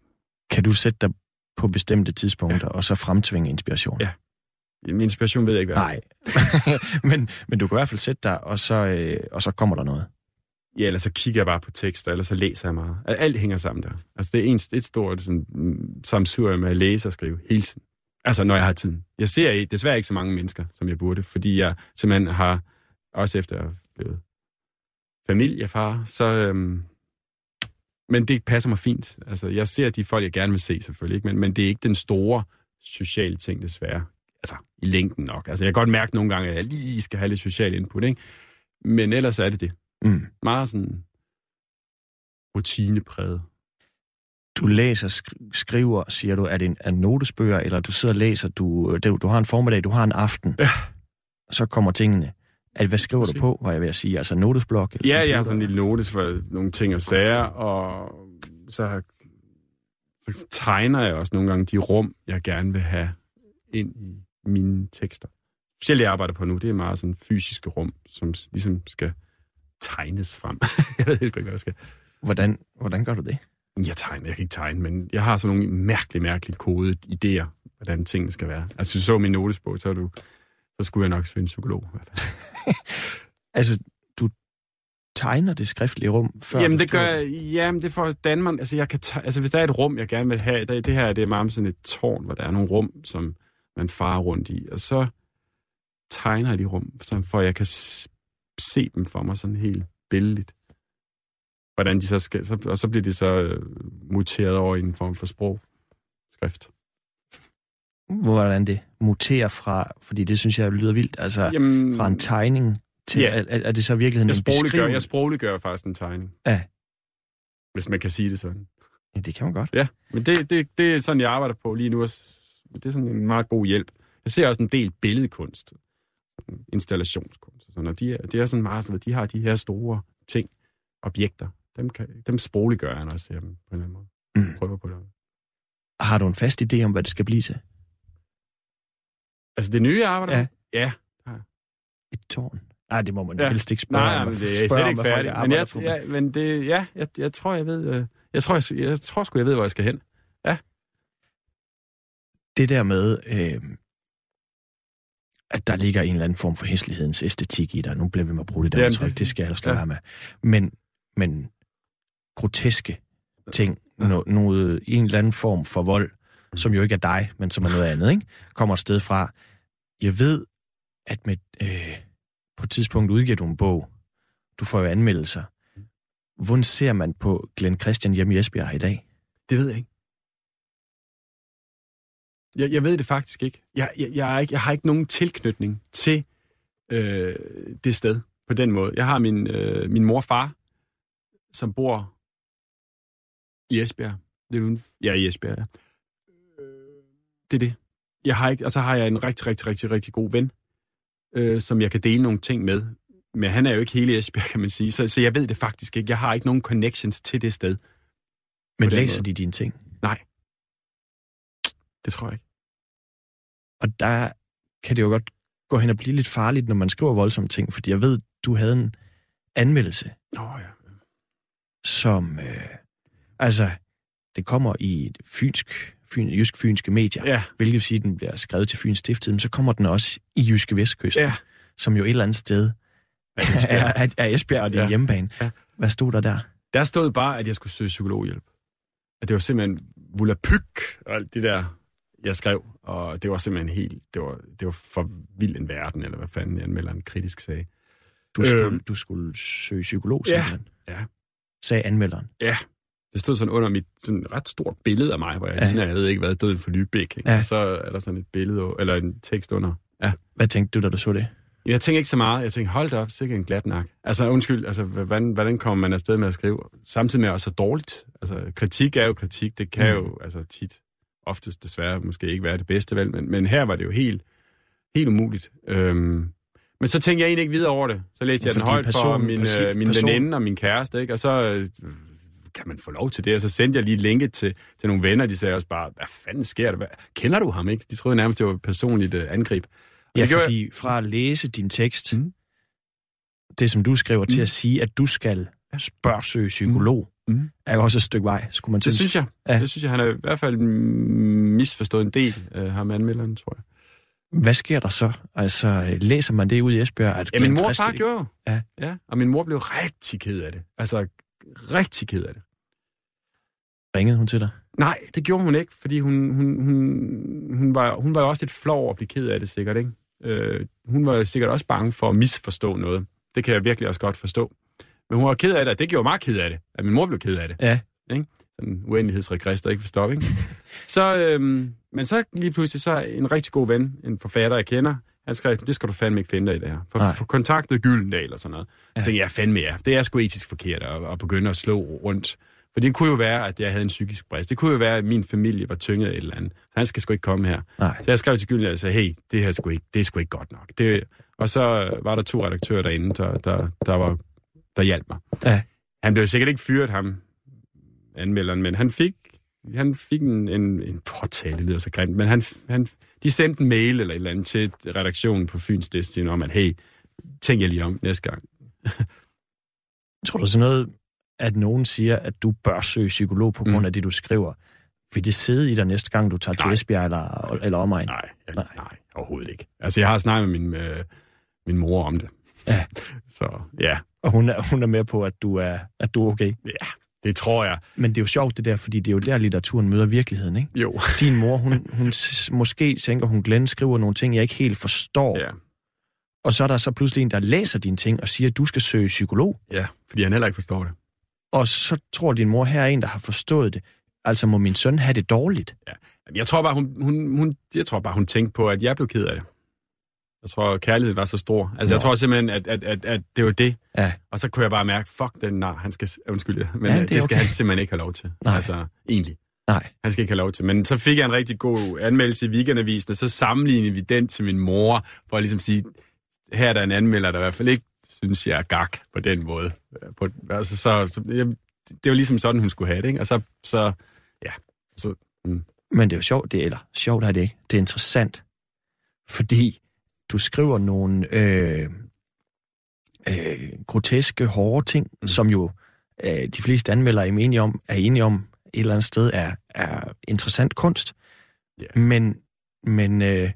Kan du sætte dig på bestemte tidspunkter, og så fremtvinge inspiration? Ja. Min inspiration ved jeg ikke, hvad Nej, men, men du kan i hvert fald sætte dig, og så, øh, og så kommer der noget. Ja, eller så kigger jeg bare på tekster, eller så læser jeg meget. Alt hænger sammen der. Altså, det er en, et stort sådan, mm, samsurium med at læse og skrive hele tiden. Altså, når jeg har tiden. Jeg ser desværre ikke så mange mennesker, som jeg burde, fordi jeg simpelthen har, også efter at blevet familiefar, så... Øhm, men det passer mig fint. Altså, jeg ser de folk, jeg gerne vil se, selvfølgelig, ikke? Men, men det er ikke den store sociale ting, desværre. Altså, i længden nok. Altså, jeg kan godt mærke nogle gange, at jeg lige skal have lidt social input, ikke? Men ellers er det det Mm. meget sådan rutinepræget. Du læser, sk- skriver, siger du, er det en er notesbøger, eller du sidder og læser, du, du, du har en formiddag, du har en aften, Ja. så kommer tingene. At, hvad skriver du på, var jeg ved at sige? Altså notesblok? Eller Ja, jeg har sådan en lille notes for nogle ting og sager, og så, så tegner jeg også nogle gange de rum, jeg gerne vil have ind i mine tekster. Specielt jeg arbejder på nu, det er meget sådan fysiske rum, som ligesom skal tegnes frem. jeg ved ikke, hvad jeg skal. Hvordan, hvordan gør du det? Jeg tegner, jeg kan ikke tegne, men jeg har sådan nogle mærkeligt, mærkeligt kodede idéer, hvordan tingene skal være. Altså, hvis du så min notesbog, så, du, så skulle jeg nok søge en psykolog. Altså, du tegner det skriftlige rum, før Jamen det gør jeg, jamen det får Danmark, altså jeg kan tage, altså hvis der er et rum, jeg gerne vil have, der, det her det er meget sådan et tårn, hvor der er nogle rum, som man farer rundt i, og så tegner jeg de rum, så for jeg kan se dem for mig sådan helt billedligt. Hvordan de så skal, så, og så bliver de så øh, muteret over i en form for sprog, skrift. Hvordan det muterer fra, fordi det synes jeg lyder vildt, altså Jamen, fra en tegning til, Ja. er, er det så i virkeligheden jeg en sprogliggør, beskrivelse? jeg sprogliggør faktisk en tegning. Ja. Hvis man kan sige det sådan. Ja, det kan man godt. Ja, men det, det, det er sådan, jeg arbejder på lige nu. og Det er sådan en meget god hjælp. Jeg ser også en del billedkunst, installationskunst. Sådan, og de er, det er sådan meget, sådan, at de har de her store ting, objekter. Dem, kan, dem sprogliggør han også, jamen, på en eller anden måde. Mm. Prøver på det. Har du en fast idé om, hvad det skal blive til? Altså det nye, jeg arbejder Ja. Ja. Et tårn? Nej, det må man Ja. helst ikke spørge Nej, om. men det er slet ikke færdigt. Men jeg, på. ja, men det, ja, jeg, jeg tror, jeg ved, øh, jeg tror, jeg, jeg tror sgu, jeg ved, hvor jeg skal hen. det der med, øh, at der ligger en eller anden form for hæslighedens æstetik i dig. Nu bliver vi med at bruge det der Jamen, udtryk, det- skal jeg ellers ja. lade være med. Men, men groteske ting, no, noget, en eller anden form for vold, som jo ikke er dig, men som er noget andet, ikke? kommer et sted fra. Jeg ved, at med, øh, på et tidspunkt udgiver du en bog. Du får jo anmeldelser. Hvordan ser man på Glenn Christian hjemme i Esbjerg i dag? Det ved jeg ikke. Jeg, jeg ved det faktisk ikke. Jeg, jeg, jeg, er ikke. jeg har ikke nogen tilknytning til øh, det sted på den måde. Jeg har min, øh, min mor og far, som bor i Esbjerg. Lidt uden, ja, i Esbjerg, ja. Øh, Det er det. Jeg har ikke, og så har jeg en rigtig, rigtig, rigtig, rigtig god ven, øh, som jeg kan dele nogle ting med. Men han er jo ikke hele Esbjerg, kan man sige. Så, så jeg ved det faktisk ikke. Jeg har ikke nogen connections til det sted. Men læser måde. de dine ting? Det tror jeg ikke. Og der kan det jo godt gå hen og blive lidt farligt, når man skriver voldsomme ting, fordi jeg ved, du havde en anmeldelse, Nå ja. som... Øh, altså, det kommer i et fynsk, fyn, jysk-fynske medier, Ja, hvilket vil sige, at den bliver skrevet til Fyns Stiftstid, men så kommer den også i Jyske Vestkysten, ja. som jo et eller andet sted er, er, er Esbjerg og din Ja. hjemmebane. Ja. Hvad stod der der? Der stod bare, at jeg skulle søge psykologhjælp. At det var simpelthen volapyk og alt det der, jeg skrev. Og det var simpelthen helt, det var, det var for vild en verden, eller hvad fanden anmelderen kritisk sagde. Du skulle, du skulle søge psykolog, Ja. simpelthen. Ja. Sagde anmelderen. Ja, det stod sådan under mit sådan ret stort billede af mig, hvor jeg Ja. ligner, jeg ved ikke hvad, død for Lübeck. Ikke? Ja. Og så er der sådan et billede, eller en tekst under. Ja. Hvad tænkte du, da du så det? Jeg tænkte ikke så meget. Jeg tænkte, hold da op, sikkert en glat nak. Altså, undskyld, altså, hvordan, hvordan kommer man afsted med at skrive? Samtidig med også så dårligt. Altså, kritik er jo kritik. Det kan mm. jo altså, tit, oftest desværre, måske ikke være det bedste valg, men, men her var det jo helt, helt umuligt. Øhm, men så tænkte jeg egentlig ikke videre over det. Så læste jeg den Fordi højt for person- min, person- øh, min person- veninde og min kæreste, ikke? og så øh, kan man få lov til det. Og så sendte jeg lige linket til, til nogle venner, de sagde også bare, hvad fanden sker der? Hvad? Kender du ham ikke? De troede nærmest, det var et personligt øh, angreb. Og Ja, gjorde jeg- fordi fra at læse din tekst, Mm. det som du skriver til Mm. at sige, at du skal spørgsøge psykolog, Mm. Er jo også et stykke vej, skulle man Det synes. synes jeg. Ja. Det synes jeg, han har i hvert fald misforstået en del af ham anmelderen, tror jeg. Hvad sker der så? Altså, øh, læser man det ud i Esbjerg? At Ja, min mor og Christi- far gjorde jo. Ja. ja. Og min mor blev rigtig ked af det. Altså, rigtig ked af det. Ringede hun til dig? Nej, det gjorde hun ikke, fordi hun, hun, hun, hun, var, hun var jo også lidt flov over at blive ked af det, sikkert, ikke? Øh, hun var sikkert også bange for at misforstå noget. Det kan jeg virkelig også godt forstå. Men hun var ked af det, og det gjorde mig ked af det, at min mor blev ked af det. Ja. Sådan en uendelighedsregress, der ikke vil stoppe, ikke? så, øhm, men så lige pludselig, så en rigtig god ven, en forfatter, jeg kender, han skrev, det skal du fandme ikke finde dig i det her. For, Nej. for kontaktet Gyldendal og sådan noget. Ja. Så tænkte jeg, fandme ja, det er sgu etisk forkert at, at begynde at slå rundt. For det kunne jo være, at jeg havde en psykisk brist. Det kunne jo være, at min familie var tynget af et eller andet. Så han skal sgu ikke komme her. Nej. Så jeg skrev til Gyldendal og sagde, hey, det her er sgu ikke, det er sgu ikke godt nok. Det, og så var der to redaktører derinde, der, der, der, var, der hjalp mig. Ja. Han blev sikkert ikke fyret, ham, anmelderen, men han fik, han fik en, en, en påtale, det lyder så grimt, men han, han, de sendte en mail eller et eller andet til redaktionen på Fyns Destin om, at hey, tænk jer lige om næste gang. Tror du sådan noget, at nogen siger, at du bør søge psykolog på grund Mm. af det, du skriver? Vil det sidde i dig næste gang, du tager til Nej. Esbjerg eller, eller omegn? Nej, jeg, Nej. nej. nej, overhovedet ikke. Altså, jeg har snakket med min, øh, min mor om det. Ja. Så ja, Og hun er, hun er med på, at du er, at du er okay. ja, det tror jeg. Men det er jo sjovt det der, fordi det er jo der, litteraturen møder virkeligheden, ikke? Jo. Din mor, hun, hun måske tænker, hun Glenn skriver nogle ting, jeg ikke helt forstår. Ja. Og så er der så pludselig en, der læser dine ting og siger, at du skal søge psykolog. ja, fordi han heller ikke forstår det. Og så tror din mor, her er en, der har forstået det. Altså må min søn have det dårligt. Jeg tror bare, hun, hun, hun, jeg tror bare, hun tænkte på, at jeg blev ked af det. Jeg tror, kærligheden var så stor. Altså, Nå. jeg tror simpelthen, at, at, at, at det var det. Ja. Og så kunne jeg bare mærke, fuck den nar, han skal, undskyld, men Ja, det det skal okay. han simpelthen ikke have lov til. Nej. Altså, egentlig. Nej. Han skal ikke have lov til. Men så fik jeg en rigtig god anmeldelse i weekendavisen, og så sammenlignede vi den til min mor, for at ligesom sige, her er der en anmelder, der i hvert fald ikke synes jeg er gak på den måde. På, altså, så, så, jeg, det var ligesom sådan, hun skulle have det, ikke? Og så, så ja, så... Mm. Men det er jo sjovt, det, eller sjovt er det ikke, det er interessant, fordi du skriver nogle øh, øh, groteske, hårde ting, mm. som jo øh, de fleste anmeldere er enige om, er enige om et eller andet sted er, er interessant kunst. Yeah. Men, men øh,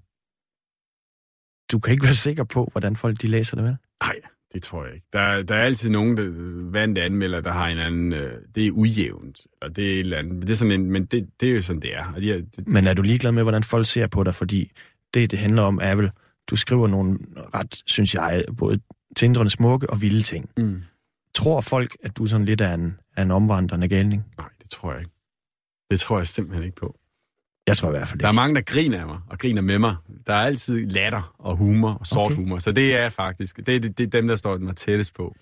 du kan ikke være sikker på, hvordan folk de læser det, vel? Nej, det tror jeg ikke. Der, der er altid nogen, der, vante anmelder, der har en anden... Øh, det er ujævnt, og det er et eller andet. Det er sådan en, men det, det er jo sådan, det er. Og de, det, men er du ligeglad med, hvordan folk ser på dig? Fordi det, det handler om, er vel, du skriver nogle ret, synes jeg, både tindrende smukke og vilde ting. Mm. Tror folk, at du er sådan lidt af en, af en omvandrende galning? Nej, det tror jeg ikke. Det tror jeg simpelthen ikke på. Jeg tror i hvert fald Der er mange, der griner af mig, og griner med mig. Der er altid latter og humor og sort okay. humor, så det er faktisk, det, det, det er dem, der står mig tættest på.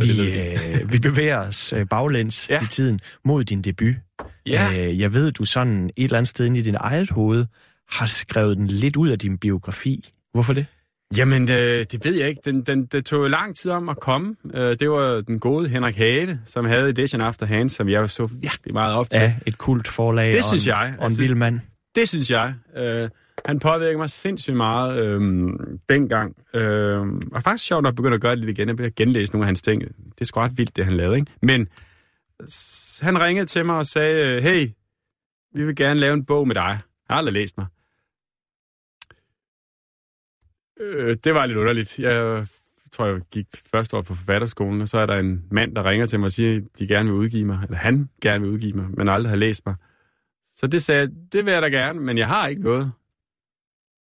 Vi, øh, vi bevæger os øh, baglæns ja. i tiden mod din debut. Ja. Øh, jeg ved, du sådan et eller andet sted inde i din eget hoved har skrevet den lidt ud af din biografi. Hvorfor det? Jamen, øh, det ved jeg ikke. Den, den, det tog lang tid om at komme. Øh, det var den gode Henrik Have, som havde Edition After Hands, som jeg så virkelig meget op til. Ja, et kult forlag det synes jeg. og en vild mand. Det synes jeg. Øh, han påvirker mig sindssygt meget øh, dengang. Øh, og faktisk sjovt nok begyndt at gøre det lidt igen. Jeg begyndte at genlæse nogle af hans ting. Det er sgu ret vildt, det han lavede. Ikke? Men han ringede til mig og sagde, hey, vi vil gerne lave en bog med dig. Jeg har aldrig læst mig. Øh, det var lidt underligt. Jeg tror, jeg gik første år på forfatterskolen, og så er der en mand, der ringer til mig og siger, at de gerne vil udgive mig, eller han gerne vil udgive mig, men aldrig har læst mig. Så det sagde jeg, det vil jeg da gerne, men jeg har ikke noget.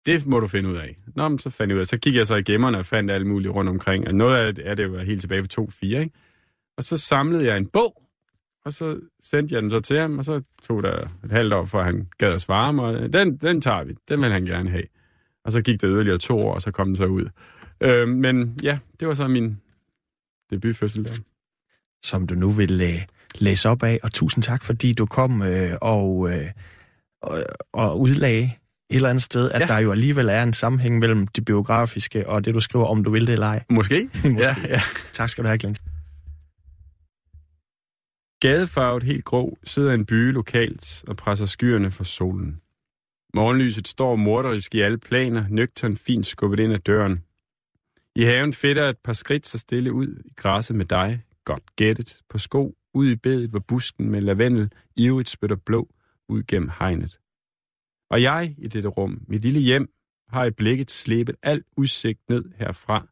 Det må du finde ud af. Nå, men så fandt jeg ud af. Så kiggede jeg så i gemmerne og fandt alt muligt rundt omkring. Og noget af det er det jo helt tilbage på 2-4, ikke? Og så samlede jeg en bog, og så sendte jeg den så til ham, og så tog der et halvt år, for han gad at svare mig. Den, den tager vi. Den vil han gerne have. Og så gik der yderligere to år, og så kom den så ud. Øh, men ja, det var så min debutfødsel der. Som du nu vil øh, læse op af, og tusind tak, fordi du kom øh, og, øh, og, og udlagde et eller andet sted, at ja. der jo alligevel er en sammenhæng mellem det biografiske og det, du skriver, om du vil det eller ej. Måske. Måske. Ja, ja. Tak skal du have, Glint. Gadefarvet helt grå sidder en by lokalt og presser skyerne for solen. Morgenlyset står morderisk i alle planer, nøgtern fint skubbet ind ad døren. I haven fedter et par skridt så stille ud i græsset med dig, godt gættet, på sko, ud i bedet, hvor busken med lavendel ivrigt spytter blå ud gennem hegnet. Og jeg i dette rum, mit lille hjem, har i blikket slæbet al udsigt ned herfra,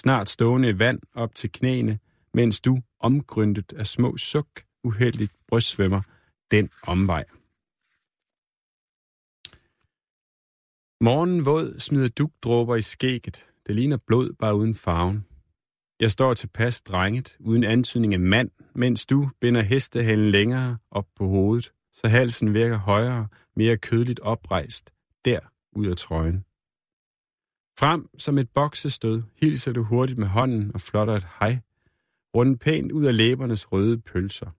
snart stående i vand op til knæene, mens du, omgryndet af små suk, uheldigt brystsvømmer den omvej. Morgen våd smider dugdråber i skægget. Det ligner blod, bare uden farven. Jeg står tilpas drenget, uden antydning af mand, mens du binder hestehalen længere op på hovedet, så halsen virker højere, mere kødligt oprejst, der ud af trøjen. Frem som et boksestød hilser du hurtigt med hånden og flotter et hej, rundt pænt ud af læbernes røde pølser.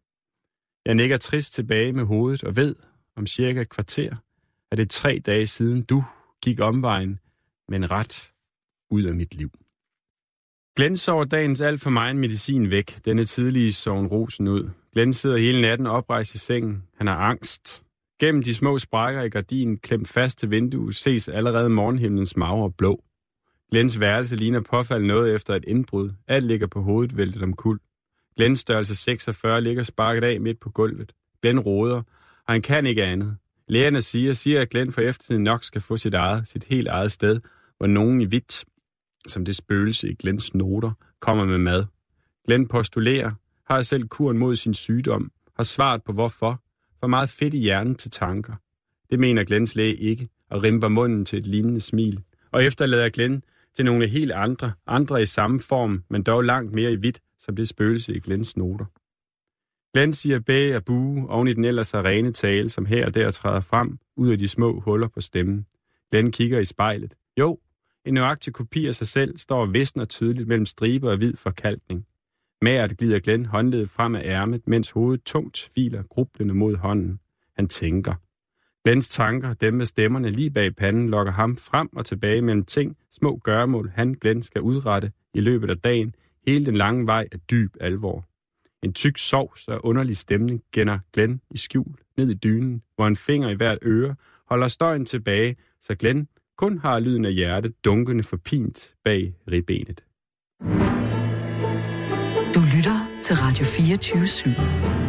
Jeg nikker trist tilbage med hovedet og ved, om cirka et kvarter, at det er tre dage siden du gik omvejen, men ret ud af mit liv. Glenn sover dagens alt for meget medicin væk. Denne tidlige soven rosen ud. Glenn sidder hele natten oprejst i sengen. Han har angst. Gennem de små sprækker i gardinen, klemt fast til vinduet, ses allerede morgenhimlens magre blå. Glens værelse ligner påfald noget efter et indbrud. Alt ligger på hovedet væltet om kul. Glens størrelse 46 ligger sparket af midt på gulvet. Glenn råder, og han kan ikke andet. Lægerne siger, siger, at Glenn for eftertiden nok skal få sit eget, sit helt eget sted, hvor nogen i hvidt, som det spøgelse i Glens noter, kommer med mad. Glenn postulerer, har selv kuren mod sin sygdom, har svaret på hvorfor, for meget fedt i hjernen til tanker. Det mener Glens læge ikke, og rimper munden til et lignende smil. Og efterlader Glenn til nogle helt andre, andre i samme form, men dog langt mere i hvidt, som det spøgelse i Glens noter. Glenn siger bag og bue oven i den ellers rene tale, som her og der træder frem ud af de små huller på stemmen. Glenn kigger i spejlet. Jo, en nøjagtig kopi af sig selv står visner tydeligt mellem striber og hvid forkalkning. Mært glider Glenn håndledet frem af ærmet, mens hovedet tungt hviler grublende mod hånden. Han tænker. Glens tanker, dem med stemmerne lige bag panden, lokker ham frem og tilbage mellem ting, små gørmål, han Glenn skal udrette i løbet af dagen. Hele den lange vej af dyb alvor. En tyk sovs og underlig stemning gænder Glenn i skjul ned i dynen, hvor en finger i hvert øre holder støjen tilbage, så Glenn kun har lyden af hjertet dunkende forpint bag ribbenet. Du lytter til Radio 24 /7.